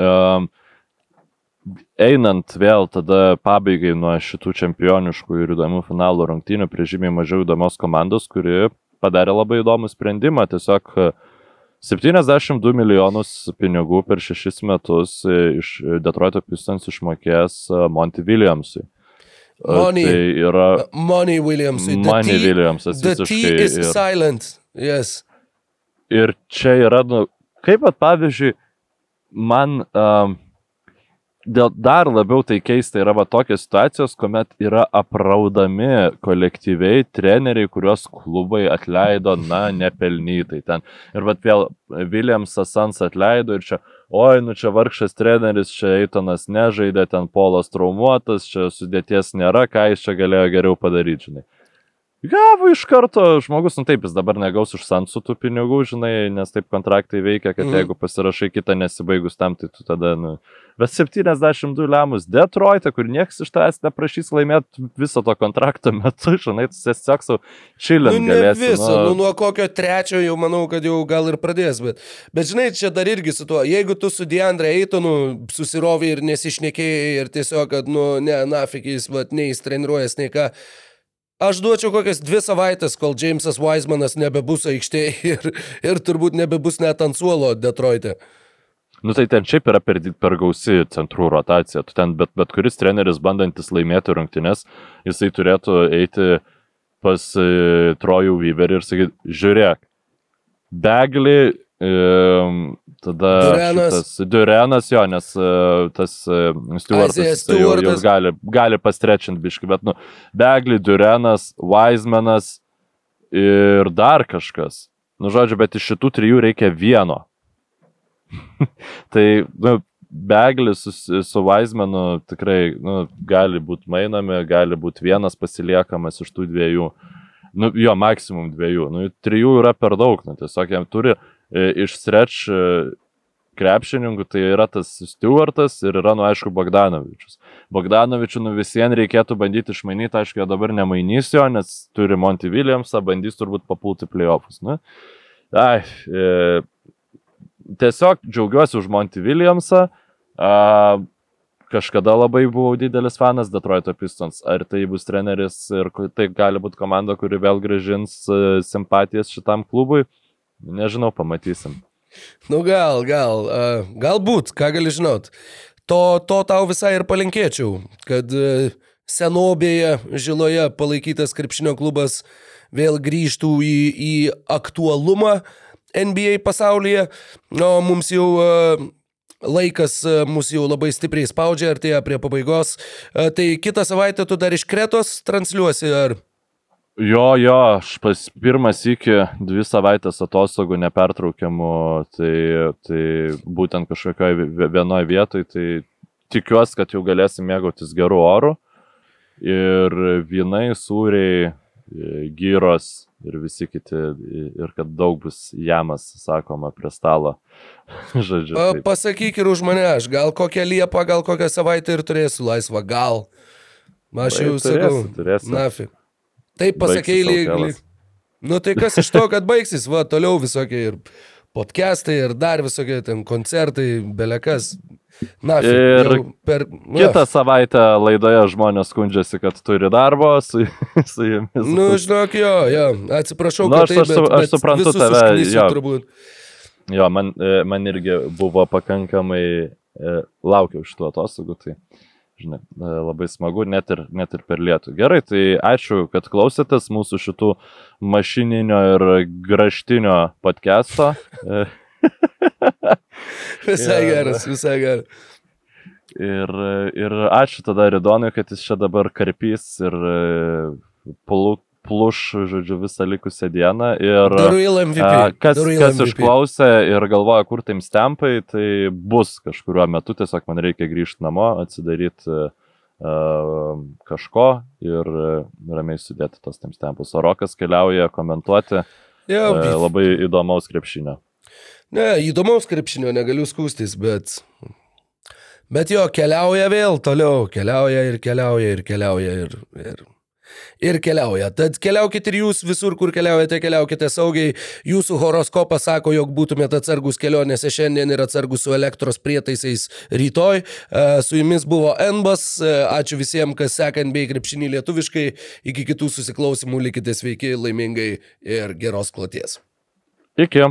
Um, einant vėl tada pabaigai nuo šitų čempioniškų ir įdomių finalų rungtynių prie žymiai mažiau įdomios komandos, kuri padarė labai įdomų sprendimą. Tiesiog e, 72 milijonus pinigų per šešis metus e, iš Detroito Pistons išmokės e, Monty Williamsui. E, Money. Tai yra Money Williams. Money Williamsas The T is ir- silent. Yes. Ir čia yra, nu, kaip pat pavyzdžiui, man um, dar labiau tai keista yra va tokios situacijos, kuomet yra apraudami kolektyviai treneriai, kuriuos klubai atleido, na, nepelnytai ten. Ir va vėl Williamsas Sans atleido ir čia, oi, nu čia vargšas treneris, čia Eitonas nežaidė, ten Polas traumuotas, čia sudėties nėra, ką jis čia galėjo geriau padaryti, žinai. Gavo iš karto žmogus, nu taip, jis dabar negaus iš Sansų tų pinigų, žinai, nes taip kontraktai veikia, kad Mhm. jeigu pasirašai kitą nesibaigus tam, tai tu tada, nu. Bet 72 lemus Detroitą, kur niekas iš tavęs neprašys laimėti viso to kontrakto metu, žinai, tu tiesiog savo Nu, čilint ne viso, nu, nuo kokio trečio jau manau, kad jau gal ir pradės, bet, bet žinai, čia dar irgi su tuo, jeigu tu su Deandre Eitonu susirovai ir nesišnekėjai ir tiesiog, kad, nu, ne, nafik jis, va, nei ką, aš duočiau kokias dvi savaitės, kol Jamesas Weismanas nebebus aikštėje ir, ir turbūt nebebus net ant suolo Detroite. Nu tai ten šiaip yra per, per gausi centrų rotacija. Tu ten bet, bet kuris treneris bandantis laimėti rungtynes, jisai turėtų eiti pas e, Trojų Vyverį ir sakyti, žiūrėk, Begli, e, tada Durenas. šitas, Durenas jo, nes e, tas e, Stewartas jau, jau gali, gali pastrečinti biški, bet nu, Begli, Durenas, Weizmanas ir dar kažkas. Nu, žodžiu, bet iš šitų trijų reikia vieno. tai, nu, Beglis su, su Weizmanu tikrai nu, gali būti mainami, gali būti vienas pasiliekamas iš tų dviejų. Nu, jo, maksimum dviejų. Nu, trijų yra per daug. Nu, tiesiog jam turi e, iš stretch e, krepšininkų, tai yra tas Stewartas ir yra, nu, aišku, Bogdanovičius. Bogdanovičių, nu, visiems reikėtų bandyti išmainyti, aišku, jo dabar nemainys jo, nes turi Monty Williamsą, bandys turbūt papulti playoffs. Nu. Ai, e, tiesiog džiaugiuosi už Monty Williamsą. A, kažkada labai buvau didelis fanas Detroito Pistons. Ar tai bus treneris ir tai gali būti komanda, kuri vėl gražins e, simpatijas šitam klubui? Nežinau, pamatysim. Nu gal, gal, uh, galbūt, ką gali žinot. To, to tau visai ir palinkėčiau, kad uh, senobėje žiloje palaikytas krepšinio klubas vėl grįžtų į, į aktualumą NBA pasaulyje. O mums jau uh, laikas uh, mus jau labai stipriai spaudžia, artėja prie pabaigos. Uh, tai kitą savaitę tu dar iš Kretos transliuosi, ar... Jo, jo, aš pas pirmas iki dvi savaitės atostogų nepertraukiamų, tai, tai būtent kažkokioje vienoje vietoje, tai tikiuosi, kad jau galėsim mėgautis gerų orų. Ir vynai, sūriai, e, gyros ir visi kiti, ir kad daug bus jamas, sakoma, prie stalo. Žodžiu. Taip. pasakyk ir už mane, aš gal kokią liepą, gal kokią savaitę ir turėsiu laisvą, gal. Aš jau sakau, turėsi. nafi. Taip pasakėjai Baigsis lyg. LKL. lyg- Nu tai kas iš to, kad baigsis, va, toliau visokie ir podcastai, ir dar visokie ten koncertai, belekas. Nafi. Ir per... va. Kitą savaitę laidoje žmonės skundžiasi, kad turi darbo su, su jumis. Nu, žinok, jo, jo, atsiprašau, Nu, aš- taip, aš bet, aš bet suprantu visus tave, jo. turbūt. Jo, man, e, man irgi buvo pakankamai e, laukiau šitų atostogų, tai, žinai, e, labai smagu, net ir, net ir per lietų. Gerai, tai ačiū, kad klausėtės mūsų šitų mašininio ir graštinio podcast'o. E, Visai Jo. geras, visai geras. Ir, ir ačiū tada Ridonui, kad jis čia dabar karpys ir e, plu, pluš, žodžiu, visą likusią dieną. Ir, MVP. A, Kas, Real kas MVP. išklausė ir galvoja, kur taim stempai, tai bus kažkuriuo metu, tiesiog man reikia grįžti namo, atsidaryti uh, kažko ir ramiai sudėti tos taim stempus. O Rokas keliauja komentuoti Jo, uh, labai įdomaus krepšinio. Ne, įdomaus krepšinio negaliu skūstis, bet... Bet jo, keliauja vėl toliau, keliauja ir keliauja ir keliauja ir... ir... Ir keliauja. Tad keliaukite ir jūs visur, kur keliaujate, keliaukite saugiai. Jūsų horoskopas sako, jog būtumėte atsargus kelionėse šiandien ir atsargus su elektros prietaisais rytoj. E, Su jumis buvo Enbas. E, Ačiū visiems, kas sekant bei krepšinį lietuviškai. Iki kitų susiklausimų likite sveiki, laimingai ir geros kloties. Iki.